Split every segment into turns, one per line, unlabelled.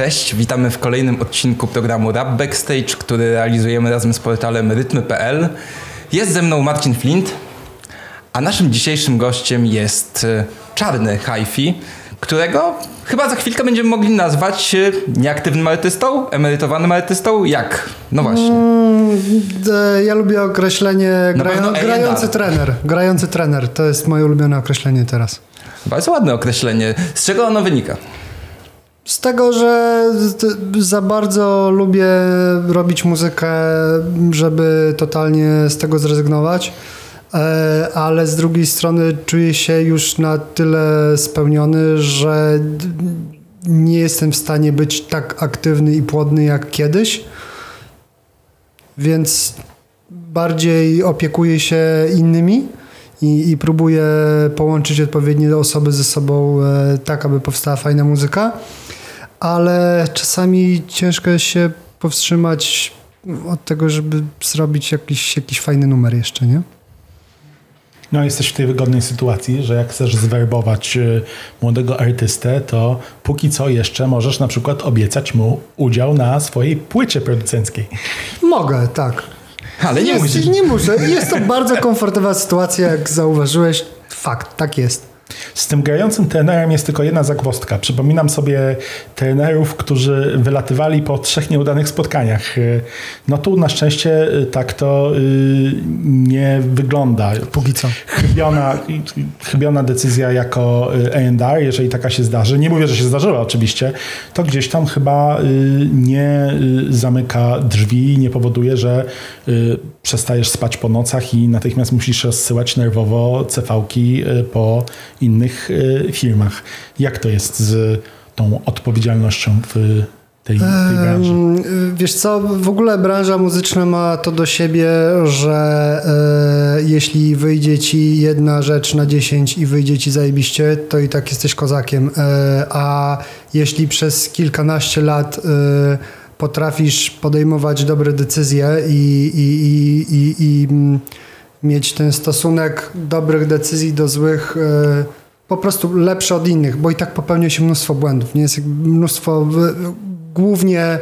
Cześć, witamy w kolejnym odcinku programu Rap Backstage, który realizujemy razem z portalem rytmy.pl. Jest ze mną Marcin Flint, a naszym dzisiejszym gościem jest e, Czarny Hi-Fi, którego chyba za chwilkę będziemy mogli nazwać e, nieaktywnym artystą, emerytowanym artystą. Jak? No właśnie. Mm,
ja lubię określenie grają, grający trener. Grający trener to jest moje ulubione określenie teraz.
Bardzo ładne określenie. Z czego ono wynika?
Z tego, że za bardzo lubię robić muzykę, żeby totalnie z tego zrezygnować, e, ale z drugiej strony czuję się już na tyle spełniony, że nie jestem w stanie być tak aktywny i płodny jak kiedyś, więc bardziej opiekuję się innymi i, i próbuję połączyć odpowiednie osoby ze sobą e, tak, aby powstała fajna muzyka ale czasami ciężko się powstrzymać od tego, żeby zrobić jakiś, jakiś fajny numer jeszcze, nie?
No, jesteś w tej wygodnej sytuacji, że jak chcesz zwerbować y, młodego artystę, to póki co jeszcze możesz na przykład obiecać mu udział na swojej płycie producenckiej.
Mogę, tak.
Ale nie
jest,
musisz.
Nie muszę. Jest to bardzo komfortowa sytuacja, jak zauważyłeś. Fakt, tak jest.
Z tym grającym trenerem jest tylko jedna zagwozdka. Przypominam sobie trenerów, którzy wylatywali po trzech nieudanych spotkaniach. No tu na szczęście y, tak to y, nie wygląda.
Póki co.
Chybiona, chybiona decyzja jako y, A&R, jeżeli taka się zdarzy. Nie mówię, że się zdarzyła oczywiście. To gdzieś tam chyba nie zamyka drzwi, nie powoduje, że przestajesz spać po nocach i natychmiast musisz rozsyłać nerwowo cefałki po innych e, firmach. Jak to jest z tą odpowiedzialnością w tej, tej branży?
Wiesz co, w ogóle branża muzyczna ma to do siebie, że e, jeśli wyjdzie ci jedna rzecz na 10 i wyjdzie ci zajebiście, to i tak jesteś kozakiem. E, a jeśli przez kilkanaście lat e, potrafisz podejmować dobre decyzje i, i, i, i, i mieć ten stosunek dobrych decyzji do złych e, po prostu lepszy od innych, bo i tak popełnia się mnóstwo błędów. Nie jest mnóstwo, głównie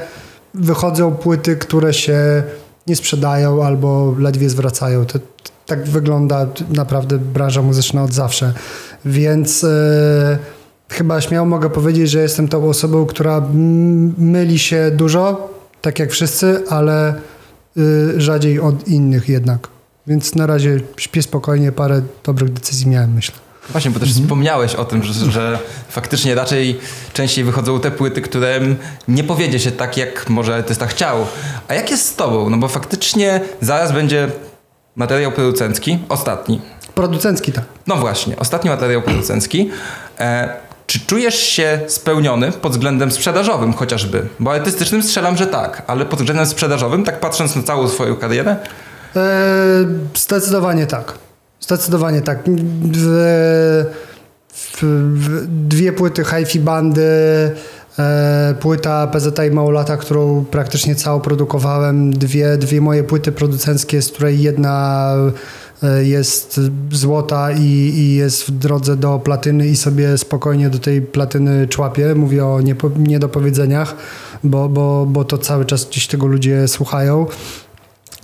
wychodzą płyty, które się nie sprzedają albo ledwie zwracają. To, tak wygląda naprawdę branża muzyczna od zawsze. Więc e, chyba śmiało mogę powiedzieć, że jestem tą osobą, która myli się dużo, tak jak wszyscy, ale y, rzadziej od innych jednak. Więc na razie śpię spokojnie, parę dobrych decyzji miałem, myślę.
Właśnie, bo też mhm. wspomniałeś o tym, że, że, faktycznie raczej częściej wychodzą te płyty, które nie powiedzie się tak, jak może artysta chciał. A jak jest z tobą? No bo faktycznie zaraz będzie materiał producencki, ostatni.
Producencki, tak.
No właśnie, ostatni materiał producencki. E, czy czujesz się spełniony pod względem sprzedażowym chociażby? Bo artystycznym strzelam, że tak, ale pod względem sprzedażowym, tak patrząc na całą swoją karierę?
E, zdecydowanie tak. Zdecydowanie tak. W, w, w dwie płyty hi-fi bandy, e, płyta PZA i Małolata, którą praktycznie całą produkowałem, dwie, dwie moje płyty producenckie, z której jedna jest złota i, i, jest w drodze do platyny i sobie spokojnie do tej platyny człapię. Mówię o niepo, niedopowiedzeniach, bo, bo, bo to cały czas gdzieś tego ludzie słuchają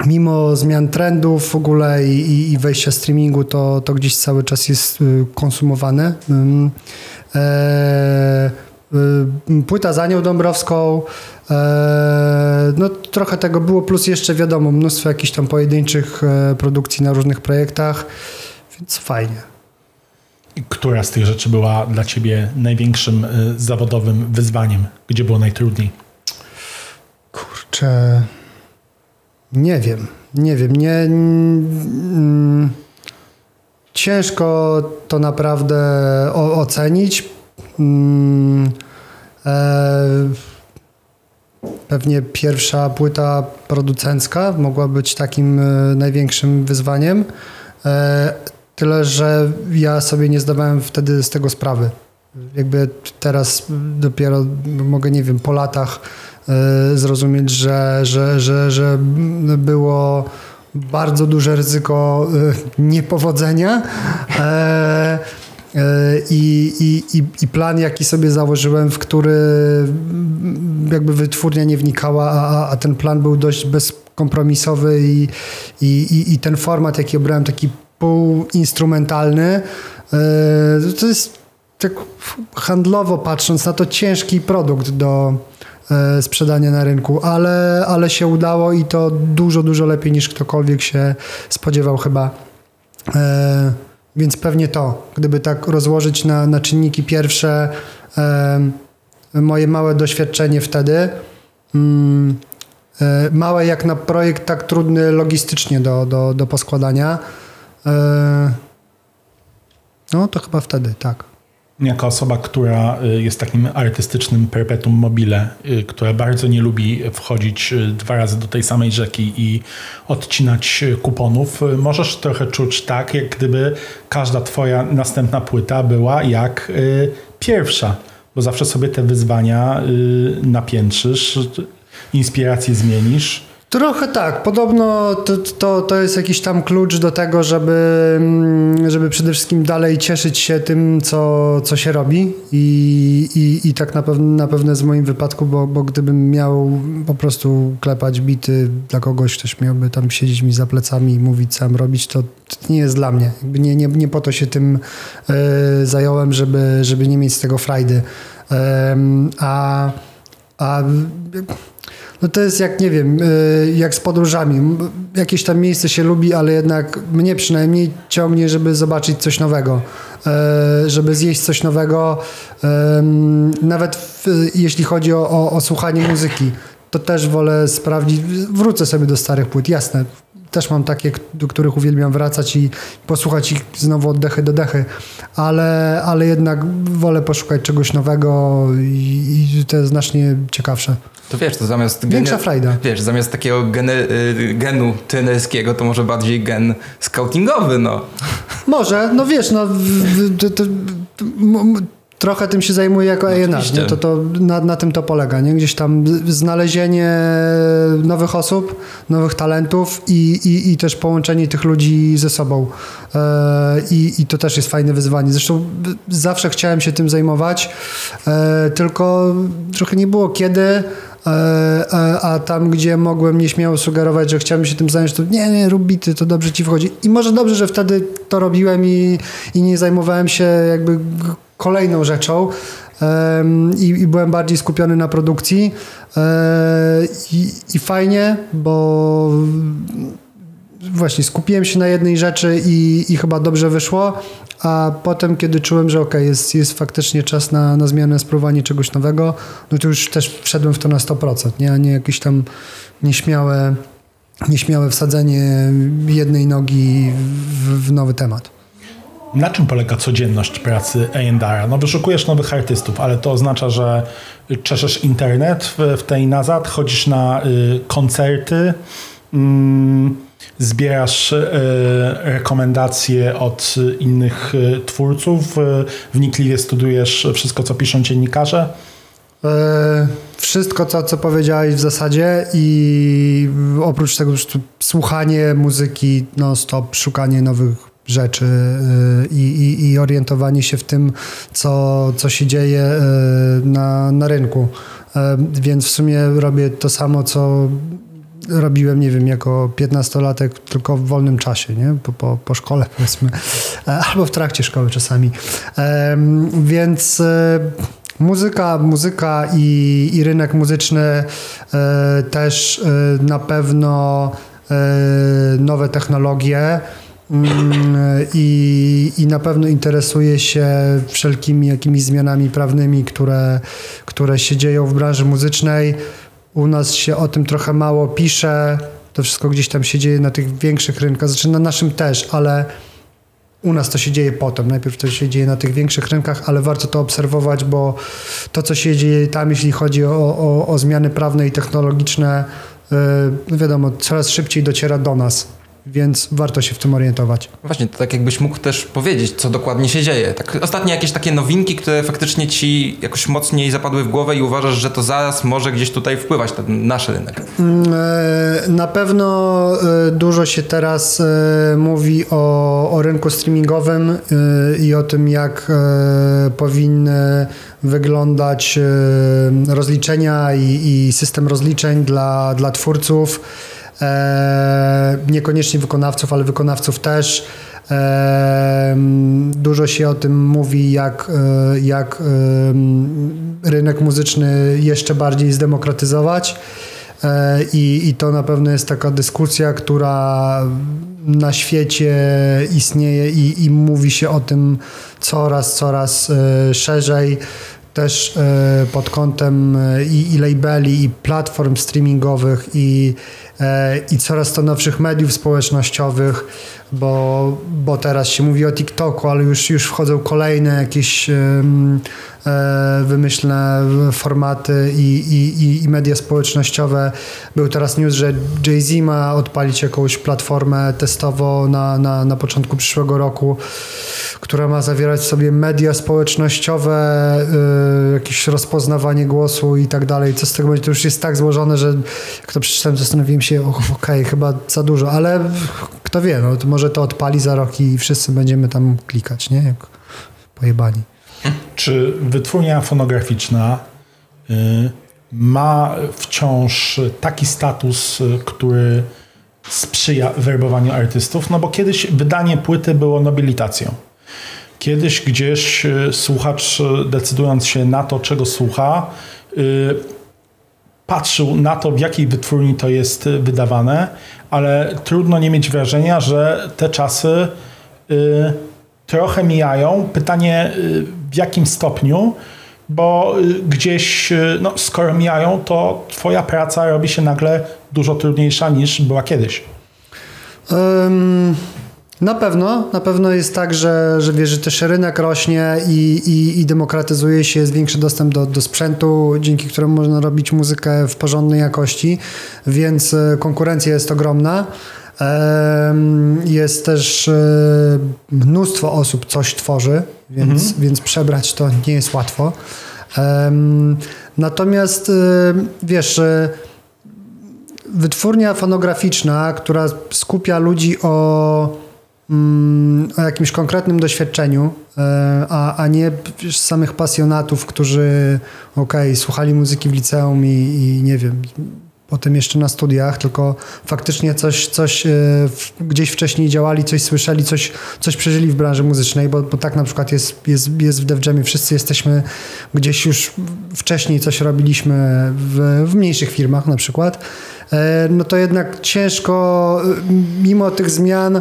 mimo zmian trendów w ogóle i, i, i wejścia streamingu, to, to gdzieś cały czas jest y, konsumowane. E, y, płyta za nią Dąbrowską, e, no trochę tego było, plus jeszcze wiadomo, mnóstwo jakichś tam pojedynczych e, produkcji na różnych projektach, więc fajnie.
Która z tych rzeczy była dla Ciebie największym zawodowym wyzwaniem? Gdzie było najtrudniej?
Kurczę... Nie wiem, nie wiem. Nie, mm, ciężko to naprawdę o, ocenić. Mm, e, pewnie pierwsza płyta producencka mogła być takim e, największym wyzwaniem. E, tyle, że ja sobie nie zdawałem wtedy z tego sprawy. Jakby teraz dopiero mogę, nie wiem, po latach zrozumieć, że, że, że, że było bardzo duże ryzyko niepowodzenia. E, I, i, i, plan, jaki sobie założyłem, w który jakby wytwórnia nie wnikała, a, a ten plan był dość bezkompromisowy i, i, i ten format, jaki obrałem, taki półinstrumentalny, to jest tak handlowo patrząc na to ciężki produkt do e, sprzedania na rynku, ale, ale się udało i to dużo, dużo lepiej niż ktokolwiek się spodziewał chyba. E, więc pewnie to, gdyby tak rozłożyć na, na czynniki pierwsze, e, moje małe doświadczenie wtedy, mm, małe jak na projekt tak trudny logistycznie do, do, do poskładania, no to chyba wtedy, tak
jako osoba, która y, jest takim artystycznym perpetuum mobile, y, która bardzo nie lubi wchodzić y, dwa razy do tej samej rzeki i odcinać kuponów, możesz trochę czuć tak, jak gdyby każda twoja następna płyta była jak pierwsza, bo zawsze sobie te wyzwania napiętrzysz, inspiracje zmienisz
Trochę tak. Podobno to, to, to jest jakiś tam klucz do tego, żeby, mm, żeby przede wszystkim dalej cieszyć się tym, co, co się robi. I, i, i tak na pewno, na pewno w moim wypadku, bo, bo gdybym miał po prostu klepać bity dla kogoś, ktoś miałby tam siedzieć mi za plecami i mówić, co mam robić, to, nie jest dla mnie. Nie, nie, nie po to się tym y, zająłem, żeby, żeby nie mieć z tego frajdy. Y, a, a no to jest jak, nie wiem, y, jak z podróżami. Jakieś tam miejsce się lubi, ale jednak mnie przynajmniej ciągnie, żeby zobaczyć coś nowego, e, żeby zjeść coś nowego. Nawet jeśli chodzi o, o, o słuchanie muzyki, to też wolę sprawdzić, wrócę sobie do starych płyt, jasne, też mam takie, do których uwielbiam wracać i posłuchać ich znowu oddechy do dechy, ale, ale jednak wolę poszukać czegoś nowego i, i to jest znacznie ciekawsze.
To wiesz, to zamiast...
Większa frajda.
Wiesz, zamiast takiego geny, genu trenerskiego, to może bardziej gen scoutingowy, no.
Może, no wiesz, no... To, to, trochę tym się zajmuję jako A&R, nie? To, to na, na tym to polega, nie? Gdzieś tam znalezienie nowych osób, nowych talentów i, i, i też połączenie tych ludzi ze sobą. E, I, I to też jest fajne wyzwanie. Zresztą zawsze chciałem się tym zajmować, e, tylko trochę nie było kiedy, a, a, tam, gdzie mogłem nieśmiało sugerować, że chciałbym się tym zająć, to nie, nie, rób bity, to dobrze ci wchodzi. I może dobrze, że wtedy to robiłem i, i nie zajmowałem się jakby kolejną rzeczą. I, i, byłem bardziej skupiony na produkcji e, i, i fajnie, bo właśnie skupiłem się na jednej rzeczy i, i chyba dobrze wyszło, a potem, kiedy czułem, że ok, jest, jest faktycznie czas na, na zmianę, spróbowanie czegoś nowego, no to już też wszedłem w to na 100%, nie? a nie jakieś tam nieśmiałe, nieśmiałe wsadzenie jednej nogi w, w nowy temat.
Na czym polega codzienność pracy A&R? No wyszukujesz nowych artystów, ale to oznacza, że czeszesz internet w, w tej nazad, chodzisz na y, koncerty, mm, zbierasz e, rekomendacje od innych e, twórców, e, wnikliwie studujesz wszystko, co piszą dziennikarze?
Wszystko, co, co powiedziałeś w zasadzie i oprócz tego słuchanie muzyki non-stop, szukanie nowych rzeczy i, i, i, orientowanie się w tym, co, co się dzieje na, na rynku. Więc w sumie robię to samo, co robiłem, nie wiem, jako 15-latek, tylko w wolnym czasie, nie? Po, po, po szkole powiedzmy, e, albo w trakcie szkoły czasami. Więc e, muzyka, muzyka i, i rynek muzyczny e, też na pewno nowe technologie. Mm, I, I na pewno interesuje się wszelkimi jakimiś zmianami prawnymi, które, które się dzieją w branży muzycznej. U nas się o tym trochę mało pisze. To wszystko gdzieś tam się dzieje na tych większych rynkach, znaczy na naszym też, ale u nas to się dzieje potem. Najpierw to się dzieje na tych większych rynkach, ale warto to obserwować, bo to, co się dzieje tam, jeśli chodzi o, o, o zmiany prawne i technologiczne, yy, wiadomo, coraz szybciej dociera do nas. Więc warto się w tym orientować.
Właśnie, to tak jakbyś mógł też powiedzieć, co dokładnie się dzieje. Tak, ostatnie jakieś takie nowinki, które faktycznie ci jakoś mocniej zapadły w głowę i uważasz, że to zaraz może gdzieś tutaj wpływać na nasz rynek.
Mm, e, na pewno e, dużo się teraz e, mówi o, o rynku streamingowym i o tym, jak powinny wyglądać rozliczenia i, i system rozliczeń dla, dla twórców. Niekoniecznie wykonawców, ale wykonawców też. Dużo się o tym mówi, jak, jak rynek muzyczny jeszcze bardziej zdemokratyzować. E, I, I to na pewno jest taka dyskusja, która na świecie istnieje i, i mówi się o tym coraz, coraz e, szerzej też e, pod kątem i, i labeli, i platform streamingowych, i, i coraz to nowszych mediów społecznościowych, bo, bo teraz się mówi o TikToku, ale już, już wchodzą kolejne jakieś E, wymyślne formaty i, i, i media społecznościowe. Był teraz news, że Jay-Z ma odpalić jakąś platformę testowo na, na, na początku przyszłego roku, która ma zawierać w sobie media społecznościowe, y, jakieś rozpoznawanie głosu i tak dalej. Co z tego będzie? To już jest tak złożone, że jak to przeczytałem, zastanowiłem się, okej, okay, chyba za dużo, ale kto wie, no, to może to odpali za rok i wszyscy będziemy tam klikać, nie? Jak pojebani.
Czy wytwórnia fonograficzna y, ma wciąż taki status, y, który sprzyja werbowaniu artystów? No bo kiedyś wydanie płyty było nobilitacją. Kiedyś gdzieś y, słuchacz, decydując się na to, czego słucha, patrzył na to, w jakiej wytwórni to jest wydawane, ale trudno nie mieć wrażenia, że te czasy trochę mijają. Pytanie, w jakim stopniu, bo y, gdzieś, y, no, skoro mijają, to twoja praca robi się nagle dużo trudniejsza niż była kiedyś.
Um, na pewno, na pewno jest tak, że, że wiesz, że też rynek rośnie i, i, i demokratyzuje się, jest większy dostęp do, do sprzętu, dzięki któremu można robić muzykę w porządnej jakości, więc y, konkurencja jest ogromna. Jest też e, mnóstwo osób coś tworzy, więc, mhm. więc przebrać to nie jest łatwo. Natomiast e, wiesz, e, wytwórnia fonograficzna, która skupia ludzi o, mm, o jakimś konkretnym doświadczeniu, a, a nie samych pasjonatów, którzy okej, słuchali muzyki w liceum i, i nie wiem, potem jeszcze na studiach, tylko faktycznie coś, coś e, gdzieś wcześniej działali, coś słyszeli, coś, coś przeżyli w branży muzycznej, bo, bo tak na przykład jest, jest, jest w Def Jamie. Wszyscy jesteśmy gdzieś już wcześniej coś robiliśmy w, w mniejszych firmach na przykład. E, no to jednak ciężko, mimo tych zmian,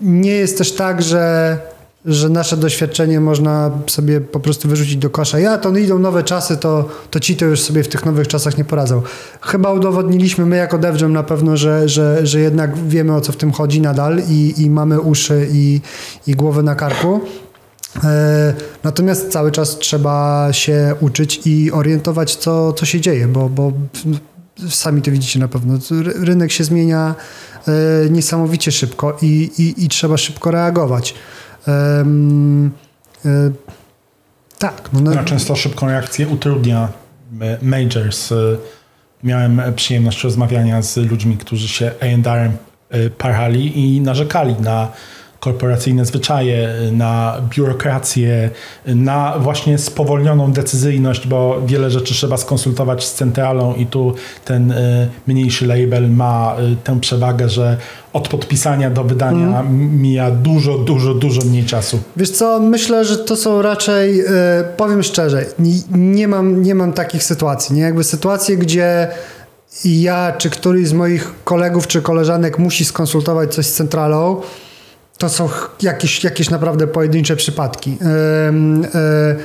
nie jest też tak, że że nasze doświadczenie można sobie po prostu wyrzucić do kosza. Ja, to idą nowe czasy, to, to ci to już sobie w tych nowych czasach nie poradzą. Chyba udowodniliśmy my jako DevJam na pewno, że, że, że jednak wiemy o co w tym chodzi nadal i, i mamy uszy i, i głowę na karku. E, natomiast cały czas trzeba się uczyć i orientować, co, co się dzieje, bo, bo sami to widzicie na pewno. Rynek się zmienia e, niesamowicie szybko i, i, i trzeba szybko reagować. Um, tak.
No, no, często szybką reakcję utrudnia e, majors. E, miałem przyjemność rozmawiania z ludźmi, którzy się A&R parali i narzekali na korporacyjne zwyczaje, na biurokrację, na właśnie spowolnioną decyzyjność, bo wiele rzeczy trzeba skonsultować z centralą i tu ten y, mniejszy label ma y, tę przewagę, że od podpisania do wydania mm. mija dużo, dużo, dużo mniej czasu.
Wiesz co, myślę, że to są raczej, y, powiem szczerze, nie, nie, mam, nie mam takich sytuacji, nie? Jakby sytuacje, gdzie ja czy któryś z moich kolegów czy koleżanek musi skonsultować coś z centralą, to są jakieś, jakieś naprawdę pojedyncze przypadki, e,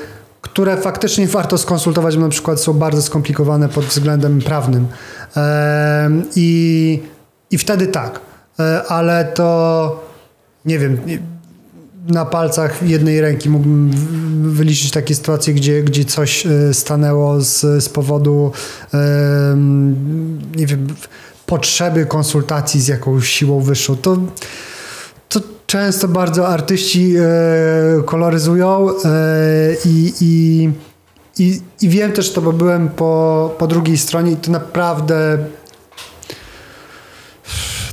które faktycznie warto skonsultować, bo na przykład są bardzo skomplikowane pod względem prawnym. I, i wtedy tak, e, ale to nie wiem, na palcach jednej ręki mógłbym wyliczyć takie sytuacje, gdzie, gdzie coś e, stanęło z, z powodu nie wiem, potrzeby konsultacji z jakąś siłą wyższą. To, to często bardzo artyści e, koloryzują e, i, i, i, wiem też to, bo byłem po, po drugiej stronie i to naprawdę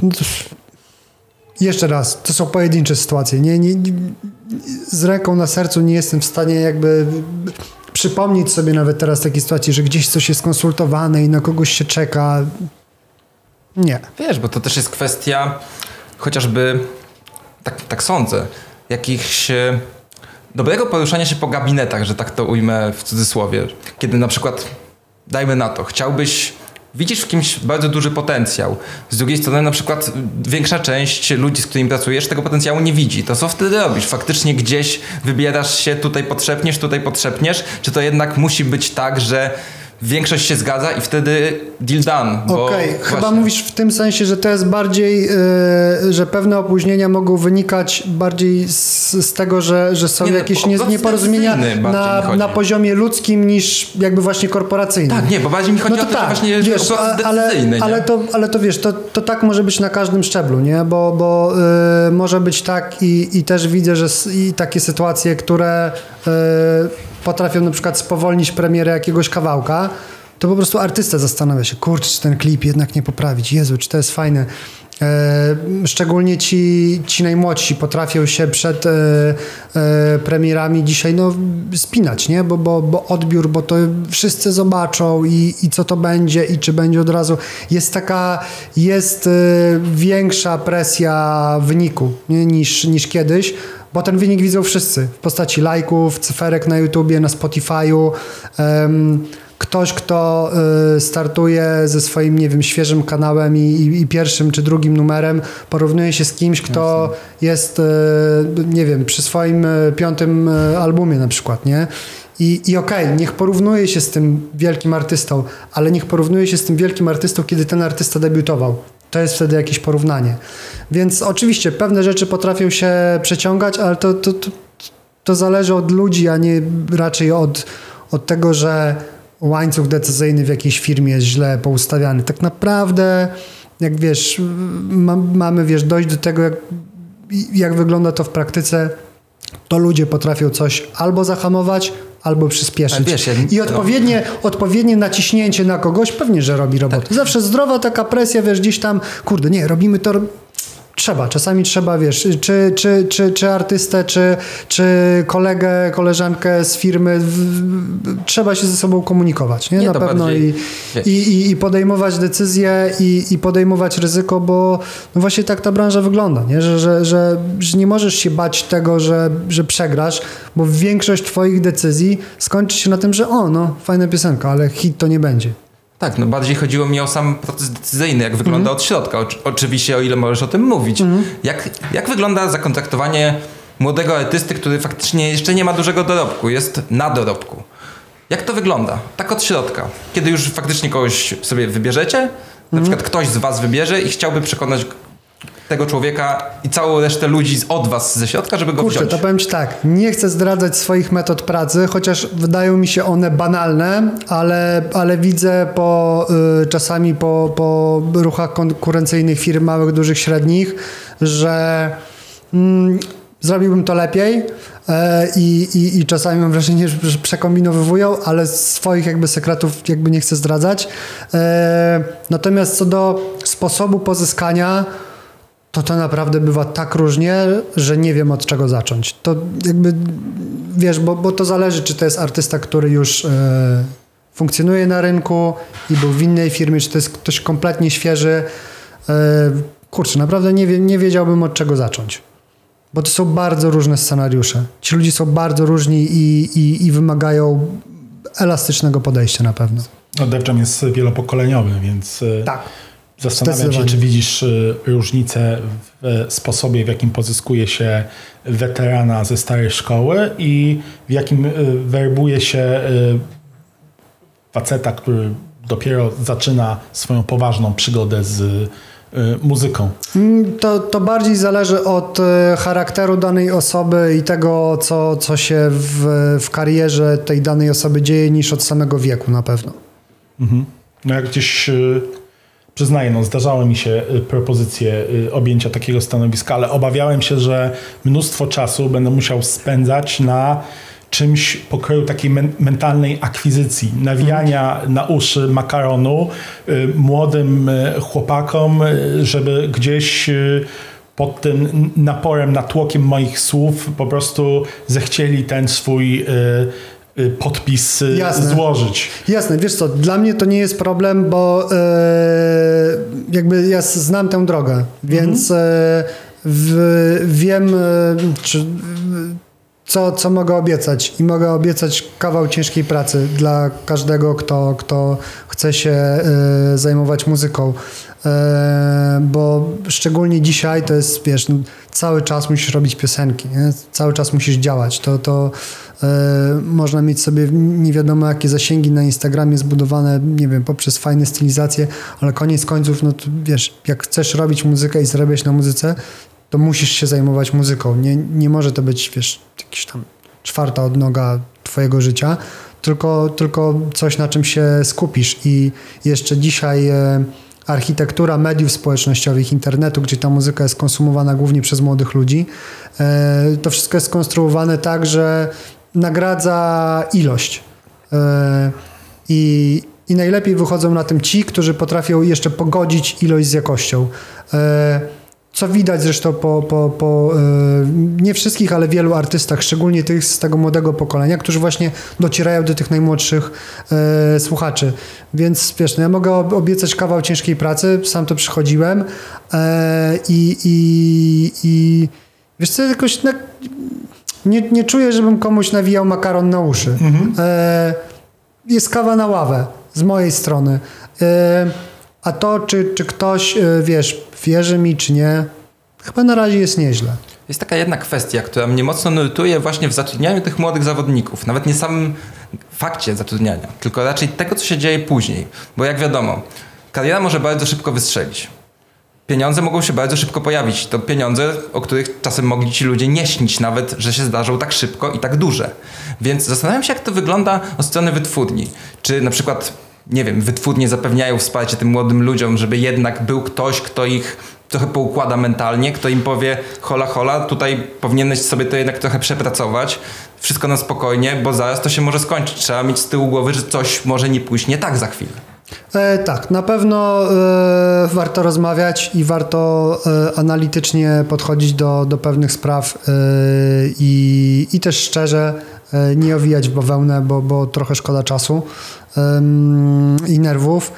no to, jeszcze raz, to są pojedyncze sytuacje. Nie, nie, nie, z ręką na sercu nie jestem w stanie jakby przypomnieć sobie nawet teraz takiej sytuacji, że gdzieś coś jest konsultowane i na kogoś się czeka. Nie.
Wiesz, bo to też jest kwestia chociażby, tak, tak sądzę, jakichś e, dobrego poruszania się po gabinetach, że tak to ujmę w cudzysłowie. Kiedy na przykład, dajmy na to, chciałbyś widzisz w kimś bardzo duży potencjał. Z drugiej strony na przykład większa część ludzi, z którymi pracujesz, tego potencjału nie widzi. To co wtedy robisz? Faktycznie gdzieś wybierasz się, tutaj potrzepniesz, tutaj potrzepniesz? Czy to jednak musi być tak, że większość się zgadza i wtedy deal done.
Okej, okay. chyba mówisz w tym sensie, że to jest bardziej, yy, że pewne opóźnienia mogą wynikać bardziej z, z tego, że, że są nie, no, jakieś nie, nieporozumienia na, na poziomie ludzkim niż jakby właśnie korporacyjnym.
Tak, nie, bo bardziej mi chodzi no to o to, tak, właśnie wiesz, ale,
ale, to, ale to wiesz, to, to tak może być na każdym szczeblu, nie? Bo, bo yy, może być tak i, i też widzę, że i takie sytuacje, które yy, potrafią na przykład spowolnić premierę jakiegoś kawałka, to po prostu artysta zastanawia się, kurczę, czy ten klip jednak nie poprawić, Jezu, czy to jest fajne. E, szczególnie ci, ci najmłodsi potrafią się przed e, e, premierami dzisiaj no, spinać, nie? Bo, bo, bo odbiór, bo to wszyscy zobaczą i, i co to będzie i czy będzie od razu. Jest taka, jest e, większa presja wyniku nie? Niż, niż kiedyś, bo ten wynik widzą wszyscy w postaci lajków, cyferek na YouTubie, na Spotify'u. Um, ktoś, kto y, startuje ze swoim, nie wiem, świeżym kanałem i, i, i, pierwszym czy drugim numerem, porównuje się z kimś, kto jest, y, nie wiem, przy swoim y, piątym albumie na przykład, nie? I, i okej, okay, niech porównuje się z tym wielkim artystą, ale niech porównuje się z tym wielkim artystą, kiedy ten artysta debiutował. To jest wtedy jakieś porównanie. Więc oczywiście pewne rzeczy potrafią się przeciągać, ale to, to, to, to zależy od ludzi, a nie raczej od, od tego, że łańcuch decyzyjny w jakiejś firmie jest źle poustawiany. Tak naprawdę, jak wiesz, ma, mamy wiesz, dojść do tego, jak, jak wygląda to w praktyce, to ludzie potrafią coś albo zahamować, albo przyspieszyć. Wiesz, ja, I odpowiednie, odpowiednie naciśnięcie na kogoś pewnie, że robi robotę. Tak. Zawsze zdrowa taka presja, wiesz, gdzieś tam, kurde, nie, robimy to, Trzeba, czasami trzeba, wiesz, czy, czy, czy, czy artystę, czy, czy kolegę, koleżankę z firmy, w, trzeba się ze sobą komunikować, nie? nie Na pewno i, i, i, podejmować decyzje i, i podejmować ryzyko, bo no właśnie tak ta branża wygląda, nie? Że, że, że, że nie możesz się bać tego, że, że przegrasz, bo większość twoich decyzji skończy się na tym, że o, no, fajna piosenka, ale hit to nie będzie.
Tak, no bardziej chodziło mi o sam proces decyzyjny, jak wygląda mm. od środka. O, oczywiście, o ile możesz o tym mówić. Mm. Jak, jak wygląda zakontraktowanie młodego artysty, który faktycznie jeszcze nie ma dużego dorobku, jest na dorobku? Jak to wygląda? Tak od środka. Kiedy już faktycznie kogoś sobie wybierzecie, mm. na przykład ktoś z was wybierze i chciałby przekonać tego człowieka i całą resztę ludzi od was ze środka, żeby go
Kurczę,
wziąć.
to powiem ci tak, nie chcę zdradzać swoich metod pracy, chociaż wydają mi się one banalne, ale, ale widzę po, y, czasami po, po ruchach konkurencyjnych firm małych, dużych, średnich, że mm, zrobiłbym to lepiej e, i, i, i czasami mam wrażenie, że przekombinowują, ale swoich jakby sekretów jakby nie chcę zdradzać. E, natomiast co do sposobu pozyskania to to naprawdę bywa tak różnie, że nie wiem od czego zacząć. To jakby, wiesz, bo, bo to zależy, czy to jest artysta, który już e, funkcjonuje na rynku i był w innej firmie, czy to jest ktoś kompletnie świeży. E, kurczę, naprawdę nie, wie, nie wiedziałbym od czego zacząć. Bo to są bardzo różne scenariusze. Ci ludzie są bardzo różni i, i, i wymagają elastycznego podejścia na pewno.
No, jest wielopokoleniowy, więc... E, tak Zastanawiam się, czy widzisz y, różnicę w sposobie, w jakim pozyskuje się weterana ze starej szkoły i w jakim y, werbuje się y, faceta, który dopiero zaczyna swoją poważną przygodę z muzyką?
Mm, to, to bardziej zależy od charakteru danej osoby i tego, co, co się w, w karierze tej danej osoby dzieje, niż od samego wieku na pewno.
Mhm. No jak gdzieś przyznaję, no, zdarzały mi się y, propozycje y, objęcia takiego stanowiska, ale obawiałem się, że mnóstwo czasu będę musiał spędzać na czymś pokroju takiej men mentalnej akwizycji, nawijania na uszy makaronu y, młodym y, chłopakom, żeby gdzieś pod tym naporem, natłokiem moich słów po prostu zechcieli ten swój podpis Jasne. złożyć.
Jasne, wiesz co, dla mnie to nie jest problem, bo e, jakby ja znam tę drogę, więc mhm. e, w, wiem, e, czy co, co mogę obiecać. I mogę obiecać kawał ciężkiej pracy dla każdego, kto, kto chce się y, zajmować muzyką. Y, bo szczególnie dzisiaj to jest, wiesz, no, cały czas musisz robić piosenki, nie? cały czas musisz działać. To, to y, można mieć sobie nie wiadomo jakie zasięgi na Instagramie zbudowane, nie wiem, poprzez fajne stylizacje, ale koniec końców, no to wiesz, jak chcesz robić muzykę i zarabiać na muzyce, to musisz się zajmować muzyką. Nie, nie może to być, wiesz, jakiś tam czwarta odnoga twojego życia, tylko, tylko coś, na czym się skupisz. I jeszcze dzisiaj e, architektura mediów społecznościowych, internetu, gdzie ta muzyka jest konsumowana głównie przez młodych ludzi, e, to wszystko jest skonstruowane tak, że nagradza ilość. E, I, I najlepiej wychodzą na tym ci, którzy potrafią jeszcze pogodzić ilość z jakością. Co widać zresztą po, po, po e, nie wszystkich, ale wielu artystach, szczególnie tych z tego młodego pokolenia, którzy właśnie docierają do tych najmłodszych e, słuchaczy. Więc wiesz, no ja mogę obiecać kawał ciężkiej pracy, sam to przychodziłem e, i, i, i wiesz co, jakoś na, nie, nie czuję, żebym komuś nawijał makaron na uszy. Mhm. E, jest kawa na ławę z mojej strony. E, a to, czy, czy ktoś, e, wiesz, wierzy mi, czy nie, chyba na razie jest nieźle.
Jest taka jedna kwestia, która mnie mocno nurtuje właśnie w zatrudnianiu tych młodych zawodników. Nawet nie samym fakcie zatrudniania, tylko raczej tego, co się dzieje później. Bo jak wiadomo, kariera może bardzo szybko wystrzelić. Pieniądze mogą się bardzo szybko pojawić. To pieniądze, o których czasem mogli ci ludzie nie śnić nawet, że się zdarzą tak szybko i tak duże. Więc zastanawiam się, jak to wygląda od strony wytwórni. Czy na przykład nie wiem, wytwórnie zapewniają wsparcie tym młodym ludziom, żeby jednak był ktoś, kto ich trochę poukłada mentalnie, kto im powie hola hola, tutaj powinieneś sobie to jednak trochę przepracować, wszystko na spokojnie, bo zaraz to się może skończyć. Trzeba mieć z tyłu głowy, że coś może nie pójść nie tak za chwilę.
E, tak, na pewno e, warto rozmawiać i warto e, analitycznie podchodzić do, do pewnych spraw e, i, i też szczerze nie owijać w bawełnę, bo, bo trochę szkoda czasu i nerwów.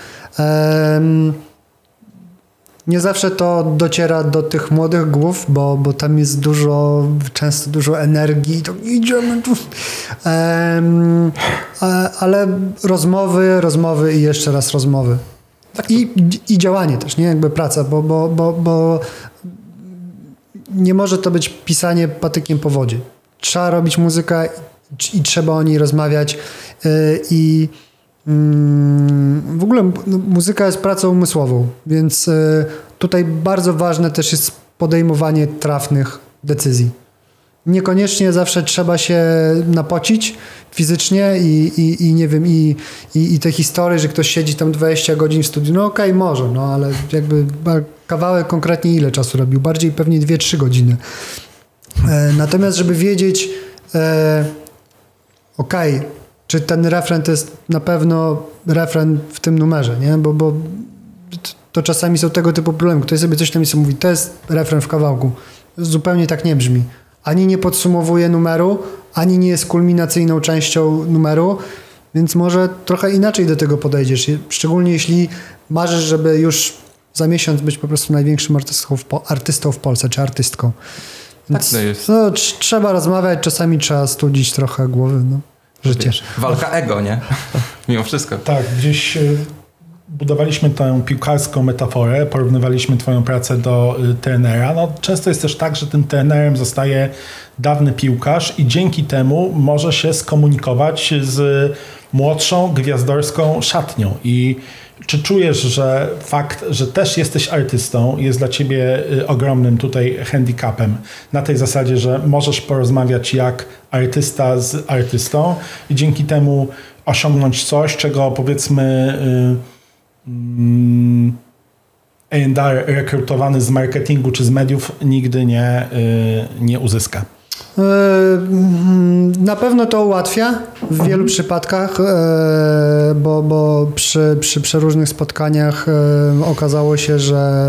Nie zawsze to dociera do tych młodych głów, bo, bo tam jest dużo, często dużo energii, to idziemy tu. Ale rozmowy, rozmowy i jeszcze raz rozmowy. I, I działanie też, nie? Jakby praca, bo, bo, bo, bo nie może to być pisanie patykiem po wodzie. Trzeba robić muzykę i, trzeba o niej rozmawiać y, i Mm, w ogóle no, muzyka jest pracą umysłową, więc e, tutaj bardzo ważne też jest podejmowanie trafnych decyzji. Niekoniecznie zawsze trzeba się napocić fizycznie i, i, i nie wiem, i, i, i te historie, że ktoś siedzi tam 20 godzin w studiu, no okej, okay, może, no ale jakby kawałek konkretnie ile czasu robił? Bardziej pewnie 2-3 godziny. E, natomiast, żeby wiedzieć, e, okej, okay, czy ten refren to jest na pewno refren w tym numerze, nie? Bo, bo to czasami są tego typu problemy. Ktoś sobie coś tam mówi, to jest refren w kawałku. Zupełnie tak nie brzmi. Ani nie podsumowuje numeru, ani nie jest kulminacyjną częścią numeru, więc może trochę inaczej do tego podejdziesz. Szczególnie jeśli marzysz, żeby już za miesiąc być po prostu największym artystą w, artystą w Polsce, czy artystką.
Tak to jest.
No, trzeba rozmawiać, czasami trzeba studzić trochę głowy. No życie. Wiesz,
walka ego, nie? Mimo wszystko.
Tak, gdzieś e, budowaliśmy tę piłkarską metaforę, porównywaliśmy twoją pracę do e, trenera. No, często jest też tak, że tym trenerem zostaje dawny piłkarz i dzięki temu może się skomunikować z młodszą, gwiazdorską szatnią i czy czujesz, że fakt, że też jesteś artystą, jest dla ciebie y, ogromnym tutaj handicapem? Na tej zasadzie, że możesz porozmawiać jak artysta z artystą i dzięki temu osiągnąć coś, czego powiedzmy. Yy, yy, A&R rekrutowany z marketingu czy z mediów nigdy nie, nie uzyska.
E, na pewno to ułatwia w wielu mhm. przypadkach, e, bo, bo przy, przy przeróżnych spotkaniach e, okazało się, że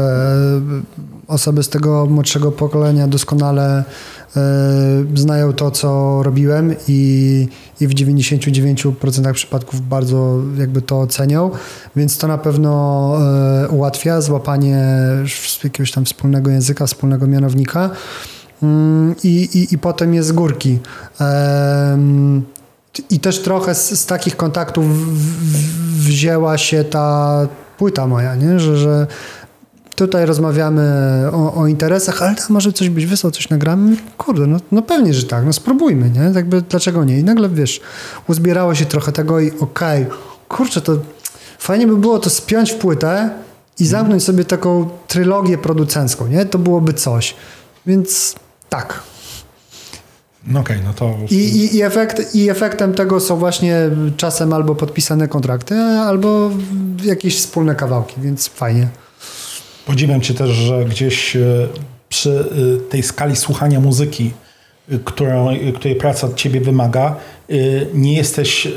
osoby z tego młodszego pokolenia doskonale znają to, co robiłem i, i w 99% przypadków bardzo jakby to ocenią, więc to na pewno ułatwia złapanie jakiegoś tam wspólnego języka, wspólnego mianownika. Mm, i, i, i potem jest z górki. I też trochę z, z takich kontaktów wzięła się ta płyta moja, nie? Że, że tutaj rozmawiamy o, o, interesach, ale tam może coś być wysłał, coś nagramy. Kurde, no, no pewnie, że tak, no spróbujmy, nie? Jakby dlaczego nie? I nagle, wiesz, uzbierało się trochę tego i okej, okay, kurczę, to fajnie by było to spiąć w płytę i zamknąć sobie taką trylogię producencką, nie? To byłoby coś. Więc tak.
No okej, okay, no to...
I, i, i, efekt, I efektem tego są właśnie czasem albo podpisane kontrakty, albo jakieś wspólne kawałki, więc fajnie.
Podziwiam cię też, że gdzieś e, przy e, tej skali słuchania muzyki, e, którą, której praca od ciebie wymaga, nie jesteś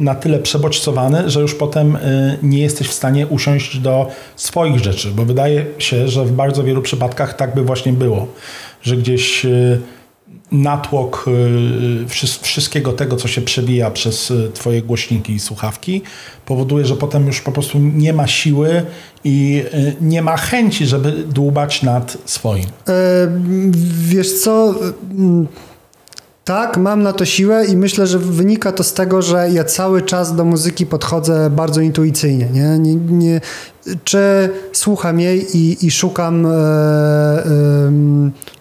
na tyle przebodźcowany, że już potem nie jesteś w stanie usiąść do swoich rzeczy, bo wydaje się, że w bardzo wielu przypadkach tak by właśnie było że gdzieś y, natłok y, wszystkiego tego, co się przebija przez y, Twoje głośniki i słuchawki, powoduje, że potem już po prostu nie ma siły i nie ma chęci, żeby dłubać nad swoim. E,
wiesz co? Tak, mam na to siłę i myślę, że wynika to z tego, że ja cały czas do muzyki podchodzę bardzo intuicyjnie. Nie? nie, nie czy słucham jej i, i szukam e, e,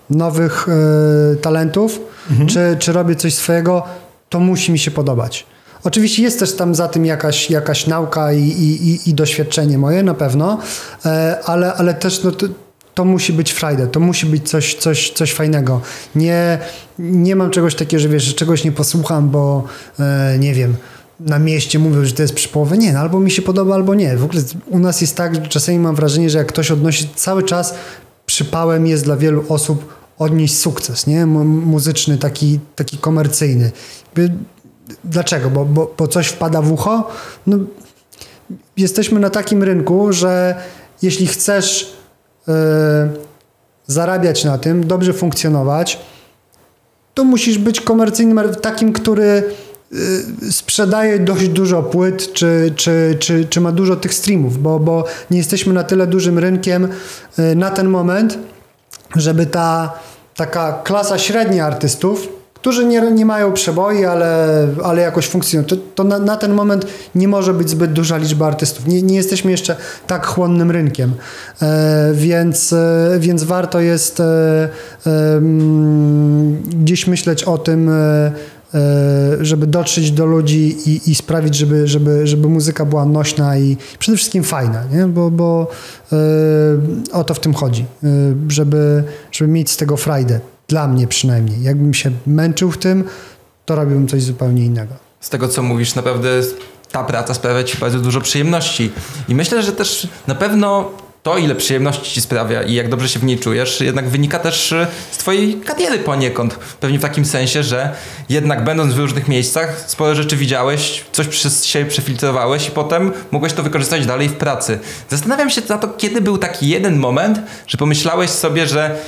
nowych e, talentów, mhm. czy, czy robię coś swojego, to musi mi się podobać. Oczywiście jest też tam za tym jakaś, jakaś nauka i, i, i doświadczenie moje na pewno, e, ale, ale też no, to, to musi być frajdę, to musi być coś, coś, coś fajnego. Nie, nie mam czegoś takiego, że wiesz, że czegoś nie posłucham, bo e, nie wiem, na mieście mówią, że to jest przy połowie. Nie, no albo mi się podoba, albo nie. W ogóle u nas jest tak, że czasami mam wrażenie, że jak ktoś odnosi cały czas przypałem jest dla wielu osób odnieść sukces, nie? Muzyczny, taki, taki komercyjny. Dlaczego? Bo, bo, bo coś wpada w ucho? No, jesteśmy na takim rynku, że jeśli chcesz yy, zarabiać na tym, dobrze funkcjonować, to musisz być komercyjnym, takim, który yy, sprzedaje dość dużo płyt, czy, czy, czy, czy ma dużo tych streamów, bo, bo nie jesteśmy na tyle dużym rynkiem yy, na ten moment, żeby ta taka klasa średnia artystów, którzy nie, nie mają przeboi, ale, ale jakoś funkcjonują. To, to na, na, ten moment nie może być zbyt duża liczba artystów. Nie, nie jesteśmy jeszcze tak chłonnym rynkiem, e, więc, e, więc warto jest e, e gdzieś myśleć o tym, e, E, żeby dotrzeć do ludzi i, i, sprawić, żeby, żeby, żeby muzyka była nośna i przede wszystkim fajna, nie? bo, bo o to w tym chodzi, żeby, żeby mieć z tego frajdę, dla mnie przynajmniej. Jakbym się męczył w tym, to robiłbym coś zupełnie innego.
Z tego, co mówisz, naprawdę ta praca sprawia ci bardzo dużo przyjemności i myślę, że też na pewno to, ile przyjemności ci sprawia i jak dobrze się w niej czujesz, jednak wynika też e, z twojej kariery poniekąd. Pewnie w takim sensie, że jednak będąc w różnych miejscach, sporo rzeczy widziałeś, coś przez siebie przefiltrowałeś i potem mogłeś to wykorzystać dalej w pracy. Zastanawiam się za to, kiedy był taki jeden moment, że pomyślałeś sobie, że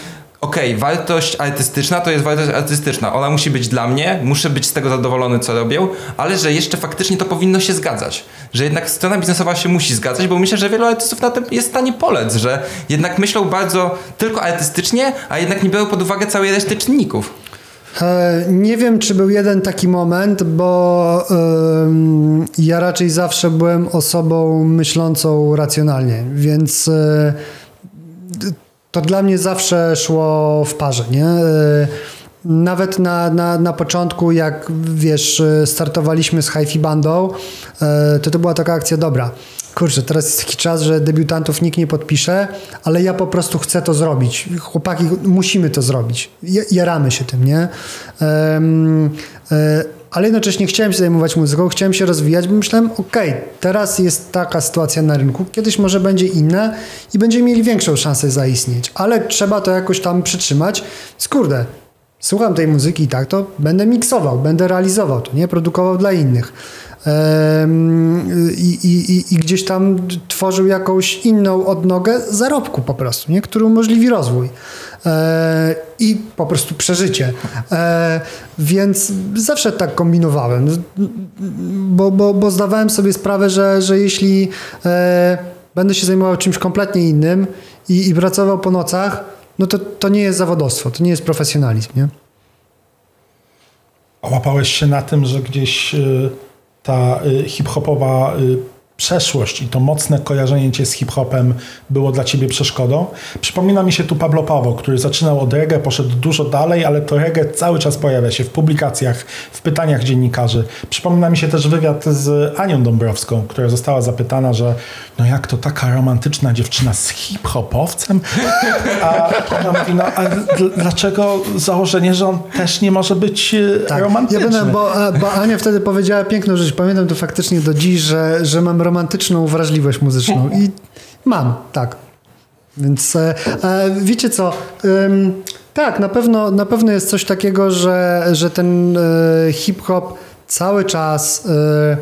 okej, okay, wartość artystyczna to jest wartość artystyczna. Ona musi być dla mnie, muszę być z tego zadowolony, co robię, ale że jeszcze faktycznie to powinno się zgadzać. Że jednak strona biznesowa się musi zgadzać, bo myślę, że wielu artystów na tym jest w stanie polec, że jednak myślą bardzo tylko artystycznie, a jednak nie biorą pod uwagę całej reszty czynników.
E, nie wiem, czy był jeden taki moment, bo yy, ja raczej zawsze byłem osobą myślącą racjonalnie, więc yy, to dla mnie zawsze szło w parze, nie? E, nawet na, na, na początku, jak wiesz, startowaliśmy z hi bandą, e, to to była taka akcja dobra. Kurczę, teraz jest taki czas, że debiutantów nikt nie podpisze, ale ja po prostu chcę to zrobić. Chłopaki, musimy to zrobić. Jaramy się tym, nie? E, ale jednocześnie chciałem się zajmować muzyką, chciałem się rozwijać, bo myślałem, okay, teraz jest taka sytuacja na rynku, kiedyś może będzie inna i będziemy mieli większą szansę zaistnieć, ale trzeba to jakoś tam przytrzymać. Skurde, słucham tej muzyki i tak, to będę miksował, będę realizował to, nie? Produkował dla innych. I, i, i, gdzieś tam tworzył jakąś inną odnogę zarobku po prostu, nie? który umożliwi rozwój e, i po prostu przeżycie. E, więc zawsze tak kombinowałem, bo, bo, bo zdawałem sobie sprawę, że, że jeśli e, będę się zajmował czymś kompletnie innym i, i pracował po nocach, no to, to nie jest zawodowstwo, to nie jest profesjonalizm. Nie?
Łapałeś się na tym, że gdzieś ta y, hip-hopowa y, przeszłość i to mocne kojarzenie cię z hip-hopem było dla ciebie przeszkodą. Przypomina mi się tu Pablo Pawo, który zaczynał od reggae, poszedł dużo dalej, ale to reggae cały czas pojawia się w publikacjach, w pytaniach dziennikarzy. Przypomina mi się też wywiad z Anią Dąbrowską, która została zapytana, że no jak to taka romantyczna dziewczyna z hip-hopowcem? A ona mówi, no a dlaczego założenie, że on też nie może być e, tak. romantyczny?
Ja będę, bo, bo Ania wtedy powiedziała piękną rzecz, pamiętam to faktycznie do dziś, że, że mam romantyczną wrażliwość muzyczną i mam, tak. Więc e, e, wiecie co, ym, tak, na pewno, na pewno jest coś takiego, że, że ten e, hip-hop cały czas e,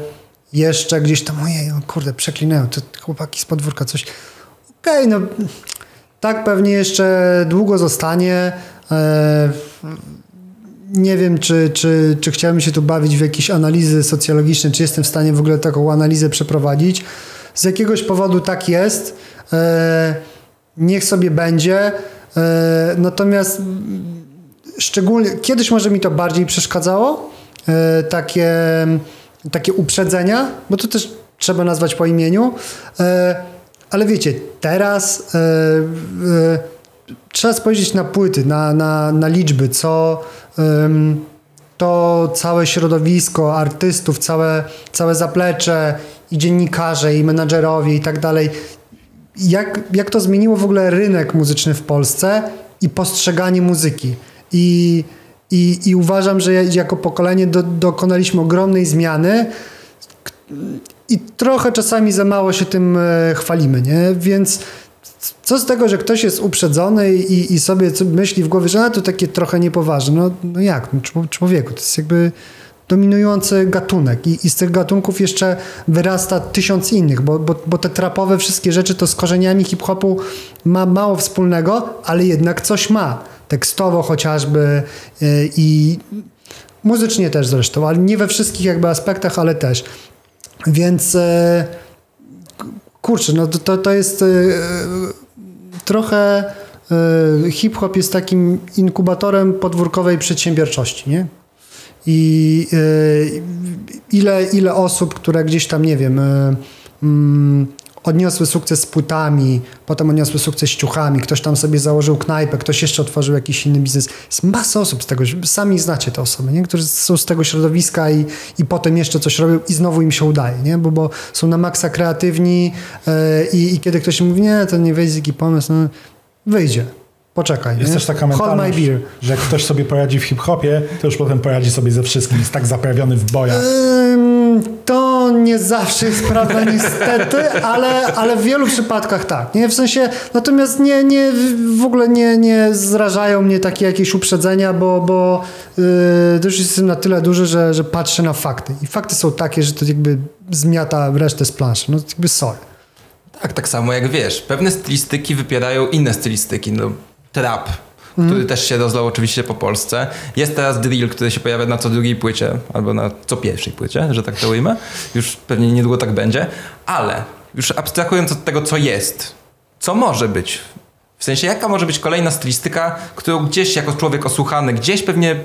jeszcze gdzieś tam, ojej, kurde, przeklinają, to chłopaki z podwórka coś. Okej, okay, no tak pewnie jeszcze długo zostanie. E, nie wiem, czy, czy, czy chciałbym się tu bawić w jakieś analizy socjologiczne, czy jestem w stanie w ogóle taką analizę przeprowadzić. Z jakiegoś powodu tak jest. E, niech sobie będzie. E, natomiast szczególnie kiedyś może mi to bardziej przeszkadzało. E, takie, takie uprzedzenia, bo to też trzeba nazwać po imieniu. Ale wiecie, teraz trzeba spojrzeć na płyty, na, na, na liczby, co to całe środowisko artystów, całe, całe zaplecze i dziennikarze, i menadżerowie i tak dalej, jak, jak to zmieniło w ogóle rynek muzyczny w Polsce i postrzeganie muzyki. I, i, i uważam, że jako pokolenie do, dokonaliśmy ogromnej zmiany i trochę czasami za mało się tym e, chwalimy, nie? Więc co z tego, że ktoś jest uprzedzony i, i sobie myśli w głowie, że to takie trochę niepoważne. No, no jak? No, człowieku, to jest jakby dominujący gatunek I, i z tych gatunków jeszcze wyrasta tysiąc innych, bo, bo, bo te trapowe wszystkie rzeczy to z korzeniami hip-hopu ma mało wspólnego, ale jednak coś ma. Tekstowo chociażby yy, i muzycznie też zresztą, ale nie we wszystkich jakby aspektach, ale też. Więc... Yy, kurczę, no to, to jest yy, trochę yy, hip-hop jest takim inkubatorem podwórkowej przedsiębiorczości, nie? I yy, ile, ile osób, które gdzieś tam, nie wiem, mm, odniosły sukces z płytami, potem odniosły sukces z ciuchami, ktoś tam sobie założył knajpę, ktoś jeszcze otworzył jakiś inny biznes. Jest masa osób z tego, sami znacie te osoby, nie? którzy są z tego środowiska i, i potem jeszcze coś robią i znowu im się udaje, nie? Bo, bo są na maksa kreatywni yy, i, kiedy ktoś mówi, nie, to nie wejdzie taki pomysł, no, wyjdzie. Poczekaj.
Jest nie? też taka mentalność, że jak ktoś sobie poradzi w hip-hopie, to już potem poradzi sobie ze wszystkim. Jest tak zaprawiony w bojach.
to nie zawsze jest prawda niestety, ale, ale w wielu przypadkach tak. Nie? W sensie, natomiast nie, nie, w ogóle nie, nie zrażają mnie takie jakieś uprzedzenia, bo, bo yy, już jestem na tyle duży, że, że patrzę na fakty. I fakty są takie, że to jakby zmiata resztę z planszy. No jakby sorry.
Tak, tak samo jak wiesz, pewne stylistyki wypierają inne stylistyki. No, trap, mm. który też się rozlał oczywiście po Polsce. Jest teraz drill, który się pojawia na co drugiej płycie, albo na co pierwszej płycie, że tak to ujmę. Już pewnie niedługo tak będzie. Ale już abstrahując od tego, co jest, co może być? W sensie, jaka może być kolejna stylistyka, którą gdzieś jako człowiek osłuchany, gdzieś pewnie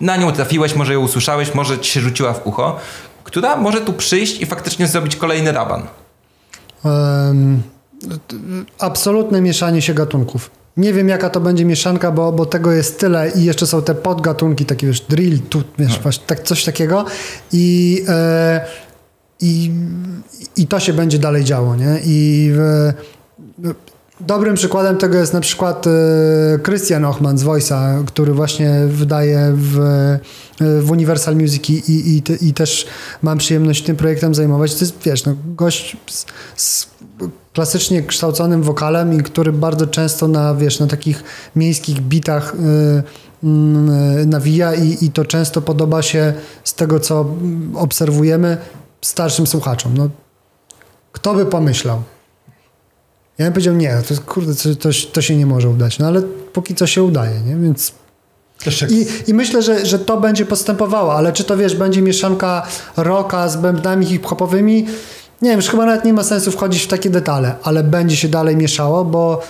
na nią trafiłeś, może ją usłyszałeś, może ci się rzuciła w ucho, która może tu przyjść i faktycznie zrobić kolejny raban? Um,
absolutne mieszanie się gatunków. Nie wiem, jaka to będzie mieszanka, bo, bo tego jest tyle i jeszcze są te podgatunki, takie wiesz, drill, tu, wiesz, no. tak, coś takiego i, e, i, i to się będzie dalej działo, nie? I e, Dobrym przykładem tego jest na przykład e, Christian Ochman z Voice'a, który właśnie wydaje w, w Universal Music i, i, i, też mam przyjemność tym projektem zajmować. To jest, wiesz, no, gość z, z klasycznie kształconym wokalem i który bardzo często na, wiesz, na takich miejskich bitach yy, yy, nawija i, i to często podoba się z tego, co obserwujemy starszym słuchaczom. No, kto by pomyślał? Ja bym powiedział, nie, to, kurde, to, to się nie może udać. No ale póki co się udaje, nie? Więc i, I, myślę, że, że to będzie postępowało, ale czy to wiesz, będzie mieszanka rocka z bębnami hip-hopowymi? Nie wiem, już chyba nawet nie ma sensu wchodzić w takie detale, ale będzie się dalej mieszało, bo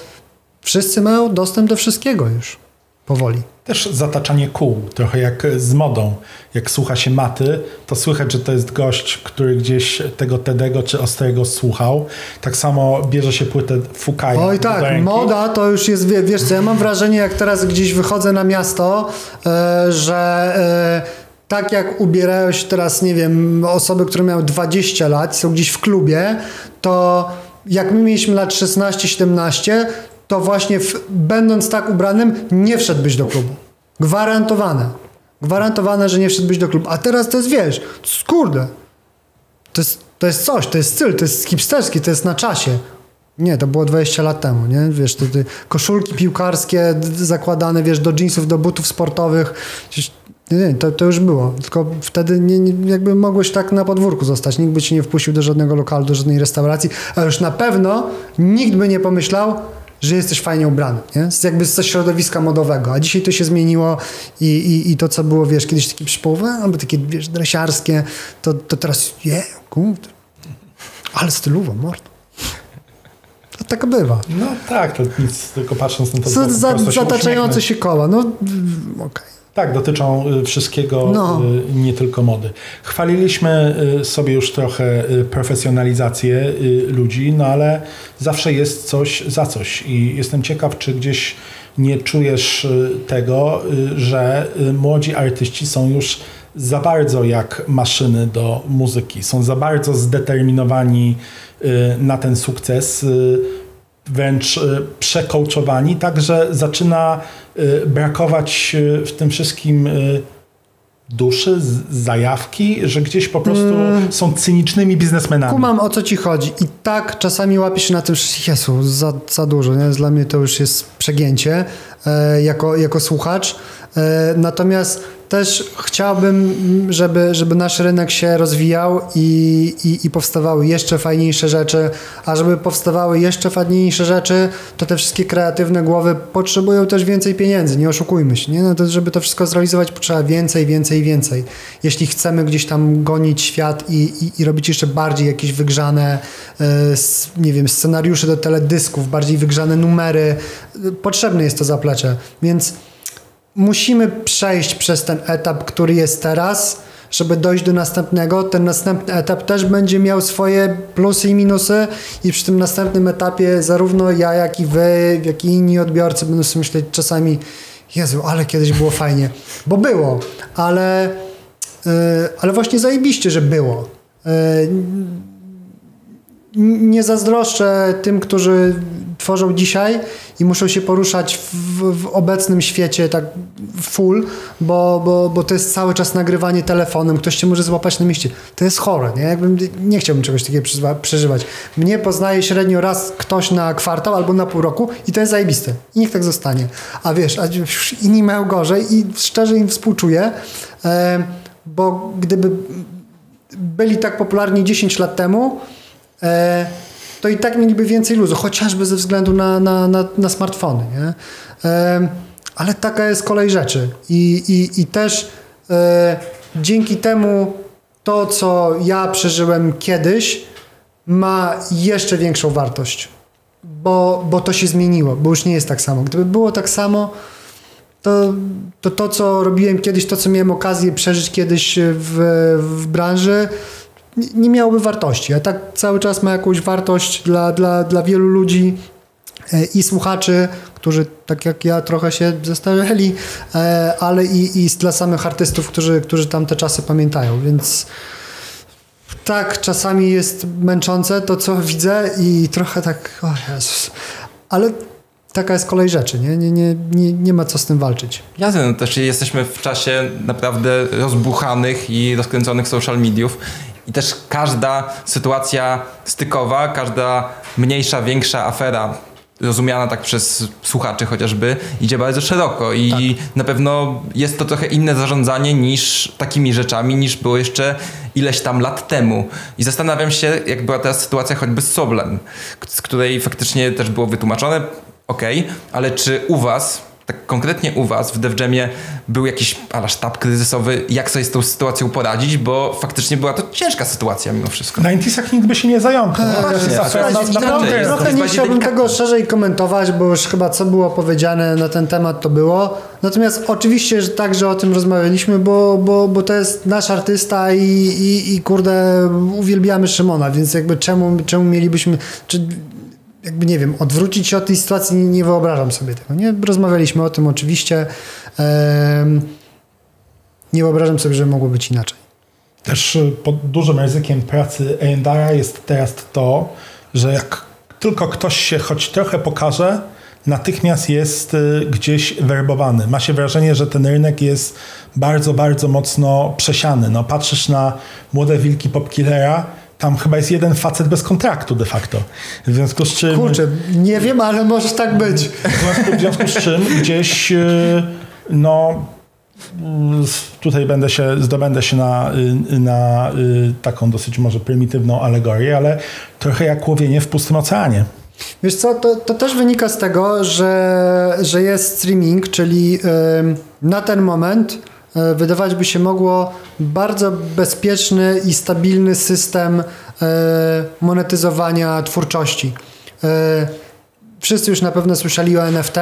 wszyscy mają dostęp do wszystkiego już powoli.
Też zataczanie kół, trochę jak z modą. Jak słucha się maty, to słychać, że to jest gość, który gdzieś tego Tedego czy Ostrego słuchał. Tak samo bierze się płytę Fukaja.
Oj tak, moda to już jest, wiesz co, ja mam wrażenie, jak teraz gdzieś wychodzę na miasto, e, że e, tak jak ubierają się teraz, nie wiem, osoby, które miały 20 lat, są gdzieś w klubie, to jak my mieliśmy lat 16-17, to właśnie w, będąc tak ubranym, nie wszedłbyś do klubu. Gwarantowane. Gwarantowane, że nie wszedłbyś do klubu. A teraz to jest, wiesz, skurde. To jest, to jest coś, to jest styl, to jest hipsterski, to jest na czasie. Nie, to było 20 lat temu, nie? Wiesz, koszulki piłkarskie zakładane, wiesz, do jeansów, do butów sportowych. Nie, nie, to, to już było. Tylko wtedy nie, nie, jakby mogłeś tak na podwórku zostać. Nikt by ci nie wpuścił do żadnego lokalu, do żadnej restauracji, a już na pewno nikt by nie pomyślał, że jesteś fajnie ubrany, nie? Jakby ze środowiska modowego. A dzisiaj to się zmieniło i, i, i to, co było, wiesz, kiedyś takie przypołowe, albo takie, wiesz, dresiarskie, to, to teraz, je, yeah, kurde, ale stylowo, mord. To tak bywa.
No tak, to nic, tylko patrząc na to,
to za, Zataczające się koła, no okej. Okay.
Tak, dotyczą y, wszystkiego, no. Y, nie tylko mody. Chwaliliśmy y, sobie już trochę profesjonalizację ludzi, no ale zawsze jest coś za coś. I jestem ciekaw, czy gdzieś nie czujesz tego, że młodzi artyści są już za bardzo jak maszyny do muzyki. Są za bardzo zdeterminowani na ten sukces wręcz y, przekołczowani, także zaczyna y, brakować y, w tym wszystkim duszy, zajawki, że gdzieś po prostu mm. są cynicznymi biznesmenami.
Kumam o co ci chodzi. I tak czasami łapiesz się na tym, że Jezu, za, za dużo. Nie? Dla mnie to już jest przegięcie e, jako, jako słuchacz. E, natomiast też chciałbym, żeby, żeby nasz rynek się rozwijał i, i, i, powstawały jeszcze fajniejsze rzeczy, a żeby powstawały jeszcze fajniejsze rzeczy, to te wszystkie kreatywne głowy potrzebują też więcej pieniędzy, nie oszukujmy się, nie? No to, żeby to wszystko zrealizować potrzeba więcej, więcej, więcej. Jeśli chcemy gdzieś tam gonić świat i, i, i robić jeszcze bardziej jakieś wygrzane, yy, nie wiem, scenariusze do teledysków, bardziej wygrzane numery, yy, potrzebne jest to zaplecze, więc musimy przejść przez ten etap, który jest teraz, żeby dojść do następnego. Ten następny etap też będzie miał swoje plusy i minusy i przy tym następnym etapie zarówno ja, jak i wy, jak i inni odbiorcy będą sobie myśleć czasami Jezu, ale kiedyś było fajnie. Bo było, ale, yy, ale właśnie zajebiście, że było. Yy, nie zazdroszczę tym, którzy tworzą dzisiaj i muszą się poruszać w, w, obecnym świecie tak full, bo, bo, bo to jest cały czas nagrywanie telefonem, ktoś cię może złapać na mieście. To jest chore, nie? Jakbym, nie chciałbym czegoś takiego przeżywać. Mnie poznaje średnio raz ktoś na kwartał albo na pół roku i to jest zajebiste. I niech tak zostanie. A wiesz, a inni mają gorzej i szczerze im współczuję, bo gdyby byli tak popularni 10 lat temu, e, to i tak mieliby więcej luzu, chociażby ze względu na, na, na, na smartfony. Nie? Ale taka jest kolej rzeczy. I, i, i też e, dzięki temu to, co ja przeżyłem kiedyś, ma jeszcze większą wartość. Bo, bo to się zmieniło, bo już nie jest tak samo. Gdyby było tak samo, to, to to, co robiłem kiedyś, to, co miałem okazję przeżyć kiedyś w, w branży, nie miałoby wartości. A tak cały czas ma jakąś wartość dla, dla, dla wielu ludzi e, i słuchaczy, którzy tak jak ja trochę się zestarzeli, e, ale i, i dla samych artystów, którzy, którzy tam te czasy pamiętają, więc tak, czasami jest męczące to, co widzę i trochę tak, o Jezus. ale taka jest kolej rzeczy, nie? Nie, nie, nie, nie ma co z tym walczyć.
Jasne, no też jesteśmy w czasie naprawdę rozbuchanych i rozkręconych social mediów i też każda sytuacja stykowa, każda mniejsza, większa afera rozumiana tak przez słuchaczy chociażby, idzie bardzo szeroko i tak. na pewno jest to trochę inne zarządzanie niż takimi rzeczami, niż było jeszcze ileś tam lat temu. I zastanawiam się, jak była teraz sytuacja choćby z Soblem, z której faktycznie też było wytłumaczone, ok, ale czy u was tak konkretnie u was w DevJamie był jakiś ala sztab kryzysowy, jak sobie z tą sytuacją poradzić, bo faktycznie była to ciężka sytuacja mimo wszystko.
Na Intisach nikt by się nie zająknął.
Eee, trochę nie chciałbym tego szerzej komentować, bo już chyba co było powiedziane na ten temat to było. Natomiast oczywiście że także o tym rozmawialiśmy, bo, bo, bo to jest nasz artysta i, i, i kurde uwielbiamy Szymona, więc jakby czemu, czemu mielibyśmy... Czy, jakby nie wiem, odwrócić się od tej sytuacji nie, nie wyobrażam sobie tego. Nie rozmawialiśmy o tym oczywiście. Ehm, nie wyobrażam sobie, że mogło być inaczej.
Też y, pod dużym ryzykiem pracy A&R jest teraz to, że jak tylko ktoś się choć trochę pokaże, natychmiast jest y, gdzieś werbowany. Ma się wrażenie, że ten rynek jest bardzo, bardzo mocno przesiany. No, patrzysz na młode wilki popkillera, tam chyba jest jeden facet bez kontraktu de facto. W związku z czym...
Kurczę, nie wiem, ale może tak być.
W związku, w związku z czym gdzieś e, no tutaj będę się, zdobędę się na, na e, taką dosyć może prymitywną alegorię, ale trochę jak łowienie w pustym oceanie.
Wiesz co, to, to też wynika z tego, że, że jest streaming, czyli na ten moment E, wydawać by się mogło bardzo bezpieczny i stabilny system e, monetyzowania twórczości. E, wszyscy już na pewno słyszeli o NFT.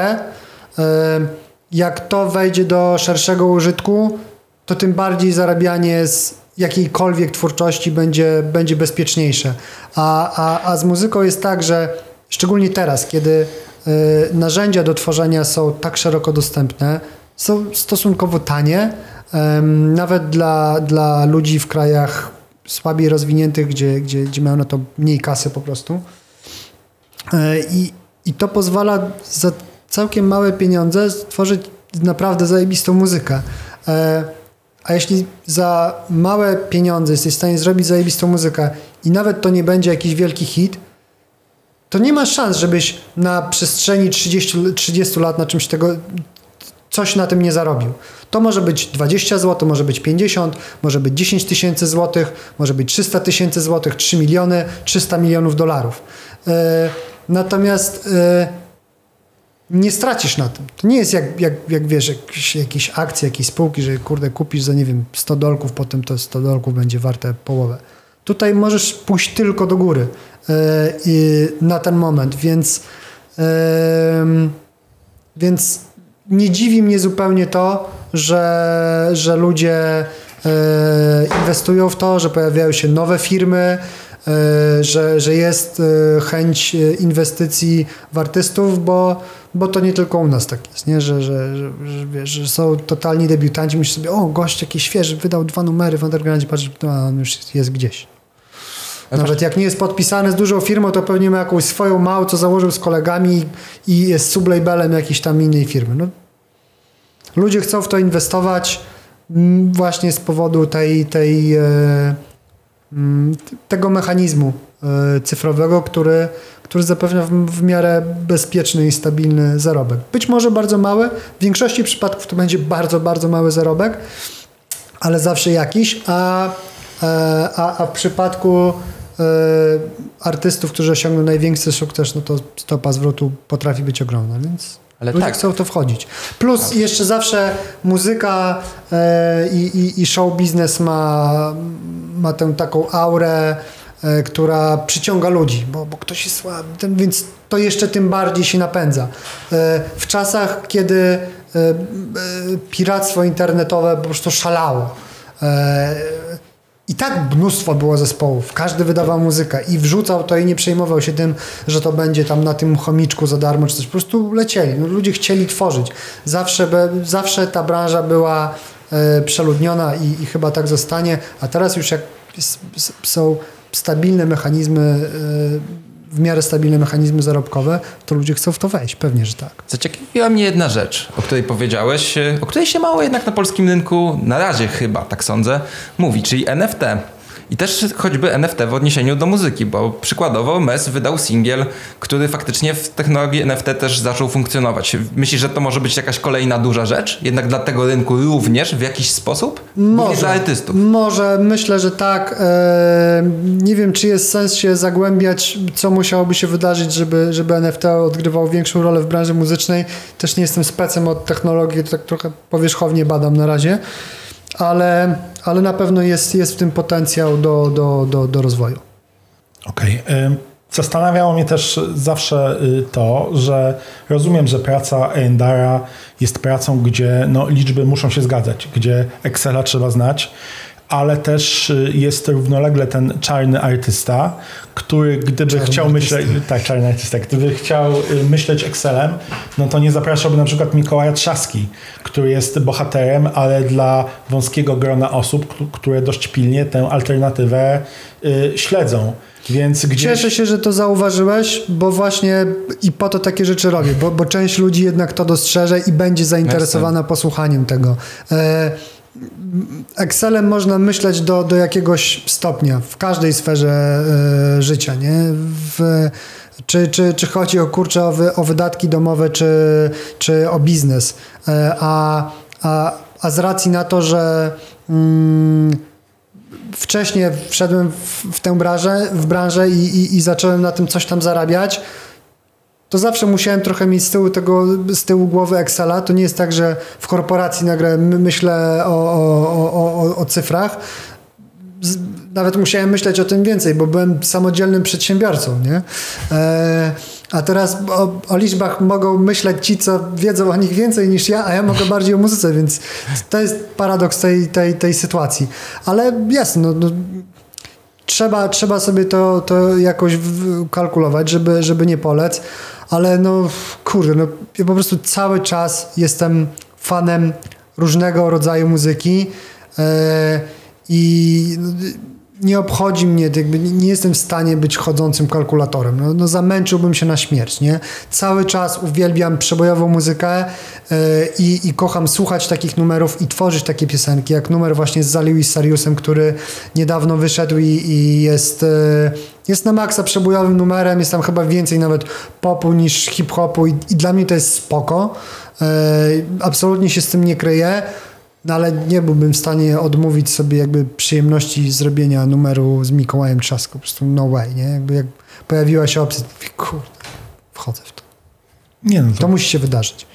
Jak to wejdzie do szerszego użytku, to tym bardziej zarabianie z jakiejkolwiek twórczości będzie, będzie bezpieczniejsze. A, a, a z muzyką jest tak, że szczególnie teraz, kiedy narzędzia do tworzenia są tak szeroko dostępne, są stosunkowo tanie, nawet dla, dla ludzi w krajach słabiej rozwiniętych, gdzie, gdzie, gdzie mają na to mniej kasy po prostu. E, I, I to pozwala za całkiem małe pieniądze stworzyć naprawdę zajebistą muzykę. E, a jeśli za małe pieniądze jesteś w stanie zrobić zajebistą muzykę i nawet to nie będzie jakiś wielki hit, to nie ma szans, żebyś na przestrzeni 30, 30 lat na czymś tego, coś na tym nie zarobił. To może być 20 zł, może być 50, może być 10 tysięcy złotych, może być 300 tysięcy złotych, 3 miliony, 300 milionów dolarów. E, natomiast e, nie stracisz na tym. To nie jest jak, jak, jak wiesz, jakieś, jakieś akcje, jakieś spółki, że kurde kupisz za nie wiem 100 dolków, potem to 100 dolków będzie warte połowę. Tutaj możesz pójść tylko do góry e, na ten moment, więc więc nie dziwi mnie zupełnie to, że, że ludzie e, inwestują w to, że pojawiają się nowe firmy, e, że, że jest e, chęć inwestycji w artystów, bo, bo to nie tylko u nas tak jest, nie? Że, że, że, wiesz, że są totalni debiutanci, myślisz sobie, o gość jakiś świeży, wydał dwa numery w undergroundzie, patrz, on już jest gdzieś. Nawet jak nie jest podpisany z dużą firmą, to pewnie ma jakąś swoją małą, co założył z kolegami i jest sublabelem jakiejś tam innej firmy. No, ludzie chcą w to inwestować mm, właśnie z powodu tej, tej, e, mm, tego mechanizmu e, cyfrowego, który, który zapewnia w, w miarę bezpieczny i stabilny zarobek. Być może bardzo mały, w większości przypadków to będzie bardzo, bardzo mały zarobek, ale zawsze jakiś, a, e, a, a w przypadku artystów, którzy osiągną największy sukces, no to stopa zwrotu potrafi być ogromna, więc ale Ludzie tak. chcą to wchodzić. Plus tak. jeszcze zawsze muzyka e, i, i, show biznes ma, ma tę taką aurę, e, która przyciąga ludzi, bo, bo ktoś jest słaby, więc to jeszcze tym bardziej się napędza. E, w czasach, kiedy e, e, piractwo internetowe po prostu szalało, e, i tak mnóstwo było zespołów, każdy wydawał muzykę i wrzucał to i nie przejmował się tym, że to będzie tam na tym chomiczku za darmo czy coś. Po prostu lecieli. No, ludzie chcieli tworzyć. Zawsze, be, zawsze ta branża była e, przeludniona i, i, chyba tak zostanie, a teraz już jak są stabilne mechanizmy w miarę stabilne mechanizmy zarobkowe, to ludzie chcą w to wejść. Pewnie, że tak.
Zaciekawiła mnie jedna rzecz, o której powiedziałeś, e, o której się mało jednak na polskim rynku, na razie chyba, tak sądzę, mówi, czyli NFT. I też choćby NFT w odniesieniu do muzyki, bo przykładowo MES wydał singiel, który faktycznie w technologii NFT też zaczął funkcjonować. Myślisz, że to może być jakaś kolejna duża rzecz? Jednak dla tego rynku również w jakiś sposób?
Może.
dla artystów.
Może, myślę, że tak. E, nie wiem, czy jest sens się zagłębiać, co musiałoby się wydarzyć, żeby, żeby NFT odgrywał większą rolę w branży muzycznej. Też nie jestem specem od technologii, to tak trochę powierzchownie badam na razie ale, ale na pewno jest, jest w tym potencjał do, do, do, do rozwoju.
Okej. Okay. Zastanawiało mnie też zawsze y, to, że rozumiem, że praca Endara jest pracą, gdzie no, liczby muszą się zgadzać, gdzie Excela trzeba znać, ale też y, jest równolegle ten czarny artysta, który gdyby czarny chciał artysta. myśleć, tak, czarny artysta, gdyby chciał y, myśleć Excelem, no to nie zapraszałby na przykład Mikołaja Trzaski, który jest bohaterem, ale dla wąskiego grona osób, które dość pilnie tę alternatywę y, śledzą. Więc gdzieś...
Cieszę się, że to zauważyłeś, bo właśnie i po to takie rzeczy robię, bo, bo część ludzi jednak to dostrzeże i będzie zainteresowana posłuchaniem tego. E Excelem można myśleć do, do jakiegoś stopnia w każdej sferze y, życia, nie? W, czy, czy, czy chodzi o kurczę o, wy, o wydatki domowe, czy, czy o biznes. Y, a, a, a z racji na to, że mm, wcześniej wszedłem w, w tę branżę, w branżę i, i, i zacząłem na tym coś tam zarabiać, to zawsze musiałem trochę mieć z tyłu, tego, z tyłu głowy Excela. To nie jest tak, że w korporacji nagle myślę o, o, o, o cyfrach. Nawet musiałem myśleć o tym więcej, bo byłem samodzielnym przedsiębiorcą. Nie? E, a teraz o, o, liczbach mogą myśleć ci, co wiedzą o nich więcej niż ja, a ja mogę bardziej o muzyce, więc to jest paradoks tej, tej, tej sytuacji. Ale jasne, no, no trzeba, trzeba sobie to, to jakoś kalkulować, żeby, żeby nie polec ale no kurde, no, ja po prostu cały czas jestem fanem różnego rodzaju muzyki yy, i nie obchodzi mnie, jakby nie jestem w stanie być chodzącym kalkulatorem. No, no zamęczyłbym się na śmierć, nie? Cały czas uwielbiam przebojową muzykę yy, i, i kocham słuchać takich numerów i tworzyć takie piosenki, jak numer właśnie z Zaliu i Sariusem, który niedawno wyszedł i, i jest... Yy, jest na maksa przebojowym numerem, jest tam chyba więcej nawet popu niż hip-hopu i, i dla mnie to jest spoko. Yy, absolutnie się z tym nie kryję. No ale nie byłbym w stanie odmówić sobie jakby przyjemności zrobienia numeru z Mikołajem Trzaską. Po prostu no way, nie? Jakby jak pojawiła się opcja, kurde, wchodzę w to. Nie, no to... to musi się wydarzyć.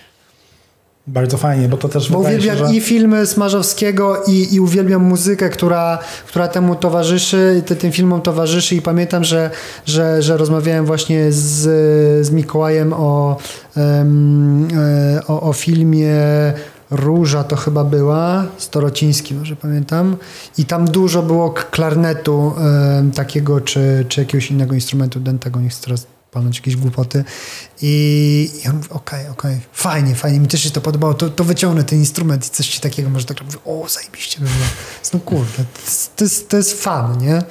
Bardzo fajnie, bo to też
Bo uwielbiam się, że... i filmy Smarzowskiego i, i uwielbiam muzykę, która, która temu towarzyszy, te, tym filmom towarzyszy i pamiętam, że, że, że rozmawiałem właśnie z, z Mikołajem o, um, o, o filmie Róża to chyba była, Storociński może pamiętam. I tam dużo było klarnetu y, takiego, czy, czy jakiegoś innego instrumentu dętego, nie chcę teraz palnąć jakieś głupoty i ja mówię, okej, okay, okej, okay, fajnie, fajnie, mi też się to podobało, to, to wyciągnę ten instrument i coś ci takiego, może tak mówię, o, zajebiście by było. No kurde, to, to, jest, to jest fan, nie?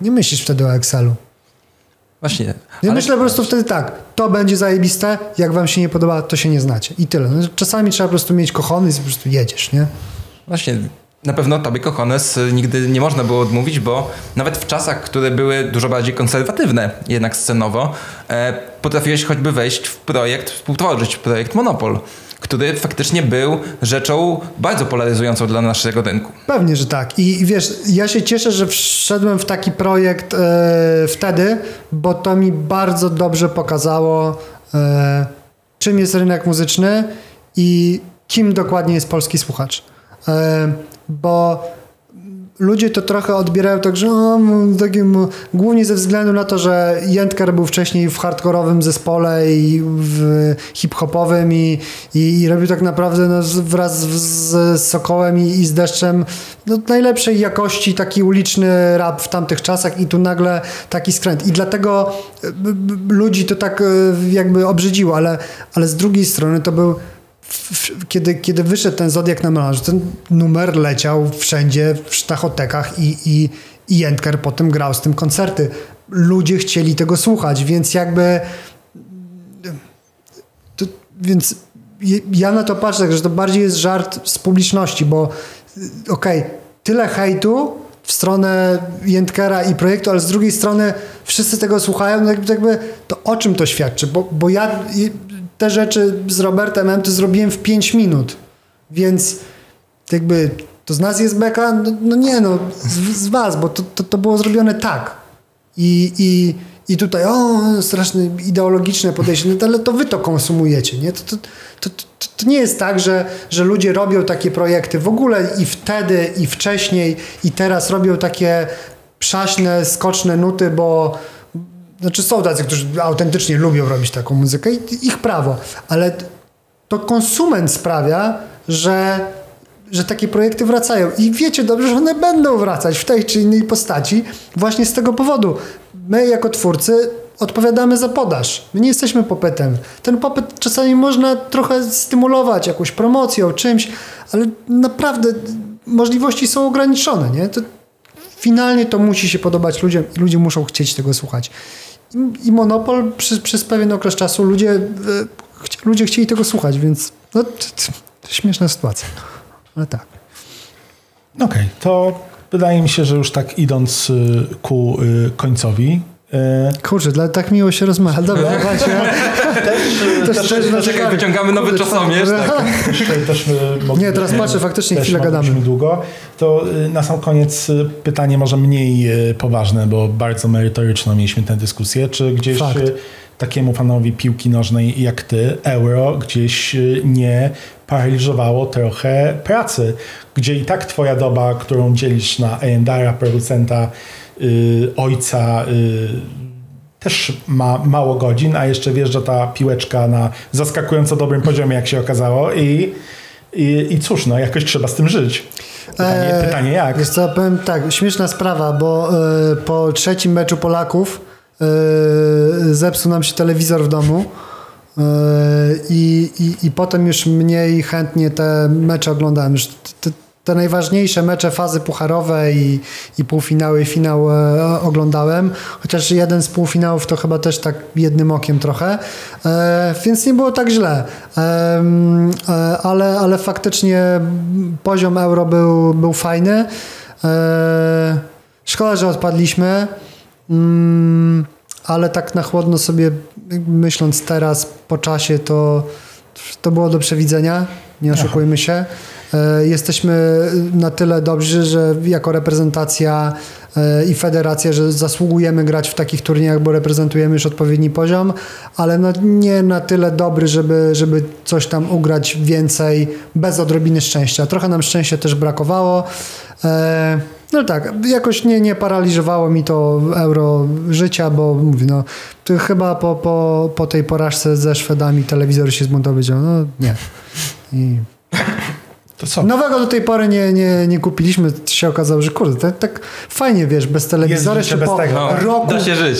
Nie myślisz wtedy o Excelu.
Właśnie. Ja
ale... myślę po prostu wtedy tak, to będzie zajebiste, jak wam się nie podoba, to się nie znacie. I tyle. No, czasami trzeba po prostu mieć kochony i po prostu jedziesz, nie?
Właśnie. Na pewno tobie Kochones nigdy nie można było odmówić, bo nawet w czasach, które były dużo bardziej konserwatywne jednak scenowo, e, potrafiłeś choćby wejść w projekt, współtworzyć projekt Monopol który faktycznie był rzeczą bardzo polaryzującą dla naszego rynku.
Pewnie, że tak. I, wiesz, ja się cieszę, że wszedłem w taki projekt e, wtedy, bo to mi bardzo dobrze pokazało, e, czym jest rynek muzyczny i kim dokładnie jest polski słuchacz. E, bo ludzie to trochę odbierają tak, że o, takim, głównie ze względu na to, że Jędker był wcześniej w hardkorowym zespole i w hip-hopowym i, i, i robił tak naprawdę no, wraz z, Sokołem i, i z Deszczem no, najlepszej jakości taki uliczny rap w tamtych czasach i tu nagle taki skręt. I dlatego ludzi to tak e, jakby obrzydziło, ale, ale z drugiej strony to był kiedy, kiedy wyszedł ten Zodiak na melanż, ten numer leciał wszędzie w sztachotekach i, i, i Jędker potem grał z tym koncerty. ludzie chcieli tego słuchać, więc jakby to, więc ja na to patrzę, że to bardziej jest żart z publiczności, bo okej, okay, tyle hejtu w stronę Jędkera i projektu, ale z drugiej strony wszyscy tego słuchają, no jakby, jakby to o czym to świadczy? Bo, bo ja te rzeczy z Robertem M. to zrobiłem w 5 minut, więc jakby to z nas jest beka? No, no nie, no z, z was, bo to, to, to, było zrobione tak. I, i, i tutaj, o, straszne ideologiczne podejście, no, ale to wy to konsumujecie, nie? To, to, to, to, to nie jest tak, że, że ludzie robią takie projekty w ogóle i wtedy, i wcześniej, i teraz robią takie przaśne, skoczne nuty, bo znaczy są tacy, którzy autentycznie lubią robić taką muzykę i ich prawo, ale to konsument sprawia, że że takie projekty wracają. I wiecie dobrze, że one będą wracać w tej czy innej postaci właśnie z tego powodu. My jako twórcy odpowiadamy za podaż. My nie jesteśmy popytem. Ten popyt czasami można trochę stymulować jakąś promocją, czymś, ale naprawdę możliwości są ograniczone. Nie? To finalnie to musi się podobać ludziom i ludzie muszą chcieć tego słuchać. I, Monopol przy, przez pewien okres czasu ludzie, e, ludzie chcieli tego słuchać, więc no, śmieszna sytuacja. Ale tak.
Okej, okay, to wydaje mi się, że już tak idąc y, ku y, końcowi,
Kurczę, dla, tak miło się rozmawia. Dobra, właśnie.
też, też, też, też czekaj, wyciągamy nowy czasomierz. Tak.
Też, nie, teraz patrzę, faktycznie chwilę gadamy.
długo. To na sam koniec pytanie może mniej poważne, bo bardzo merytoryczną mieliśmy tę dyskusję. Czy gdzieś Fakt takiemu fanowi piłki nożnej jak ty, euro gdzieś y, nie paraliżowało trochę pracy, gdzie i tak twoja doba, którą dzielisz na A&R, producenta, ojca, yy, też ma mało godzin, a jeszcze wjeżdża ta piłeczka na zaskakująco dobrym poziomie, jak się okazało i, i, i cóż, no jakoś trzeba z tym żyć. Pytanie, eee, pytanie jak?
Wiesz co, powiem tak, śmieszna sprawa, bo yy, po trzecim meczu Polaków Yy, zepsuł nam się telewizor w domu. I, i, I potem już mniej chętnie te mecze oglądałem. Już te, najważniejsze mecze fazy pucharowe i, i półfinały i finał e, oglądałem, chociaż jeden z półfinałów to chyba też tak jednym okiem trochę, e, więc nie było tak źle. E, ale, ale faktycznie poziom euro był, był fajny. E, szkoda, że odpadliśmy. Mm, ale tak na chłodno sobie myśląc teraz po czasie, to, to było do przewidzenia, nie oszukujmy się. Jesteśmy na tyle dobrzy, że jako reprezentacja e, i federacja, że zasługujemy grać w takich turniejach, bo reprezentujemy już odpowiedni poziom, ale no nie na tyle dobry, żeby, żeby coś tam ugrać więcej bez odrobiny szczęścia. Trochę nam szczęścia też brakowało. E, no tak, jakoś nie, nie paraliżowało mi to euro życia, bo mówię, no chyba po, po, po tej porażce ze Szwedami telewizor się zmontował, no nie. I to co? Nowego do tej pory nie, nie, nie kupiliśmy. się okazało, że kurde, tak, tak fajnie, wiesz, bez telewizora
bez
po,
tego. No,
roku,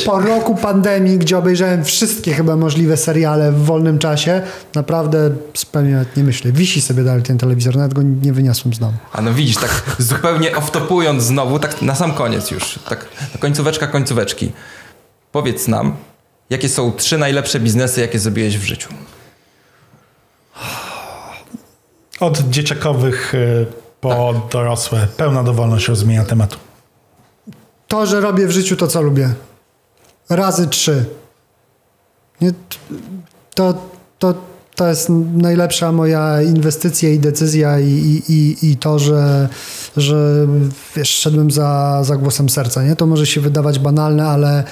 po roku pandemii, gdzie obejrzałem wszystkie chyba możliwe seriale w wolnym czasie, naprawdę spełnia, nie myślę, wisi sobie dalej ten telewizor, nawet go nie wyniosłem z domu.
A no widzisz, tak zupełnie off-topując znowu, tak na sam koniec już, tak końcóweczka końcóweczki. Powiedz nam, jakie są trzy najlepsze biznesy, jakie zrobiłeś w życiu?
Od dzieciakowych y, po tak. dorosłe. Pełna dowolność rozumienia tematu.
To, że robię w życiu to, co lubię. Razy trzy. Nie, to, to, to jest najlepsza moja inwestycja i decyzja i, i, i, i to, że, że wiesz, szedłem za, za głosem serca. Nie? To może się wydawać banalne, ale,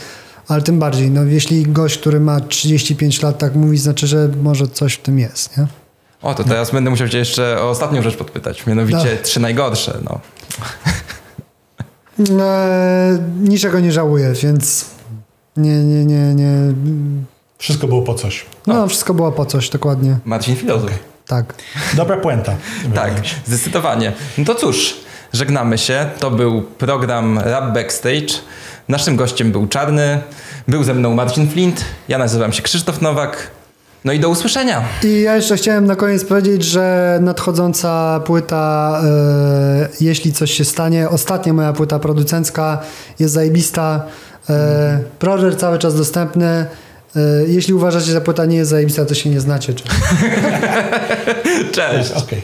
ale tym bardziej. No, jeśli gość, który ma 35 lat tak mówi, znaczy, że może coś w tym jest. Nie?
O, to teraz no. będę musiał cię jeszcze o ostatnią rzecz podpytać, mianowicie no. trzy najgorsze. No.
E, niczego nie żałuję, więc nie, nie, nie, nie.
Wszystko było po coś.
No, wszystko było po coś, dokładnie.
Marcin Filozof.
Tak.
Dobra puenta.
tak, zdecydowanie. No to cóż, żegnamy się. To był program Rap Backstage. Naszym gościem był Czarny, był ze mną Marcin Flint, ja nazywam się Krzysztof Nowak. No i do usłyszenia.
I ja jeszcze chciałem na koniec powiedzieć, że nadchodząca płyta, e, jeśli coś się stanie, ostatnia moja płyta producencka jest zajebista. E, Proger cały czas dostępny. E, jeśli uważacie, że płyta nie jest zajebista, to się nie znacie. Czy...
Cześć.
Okej.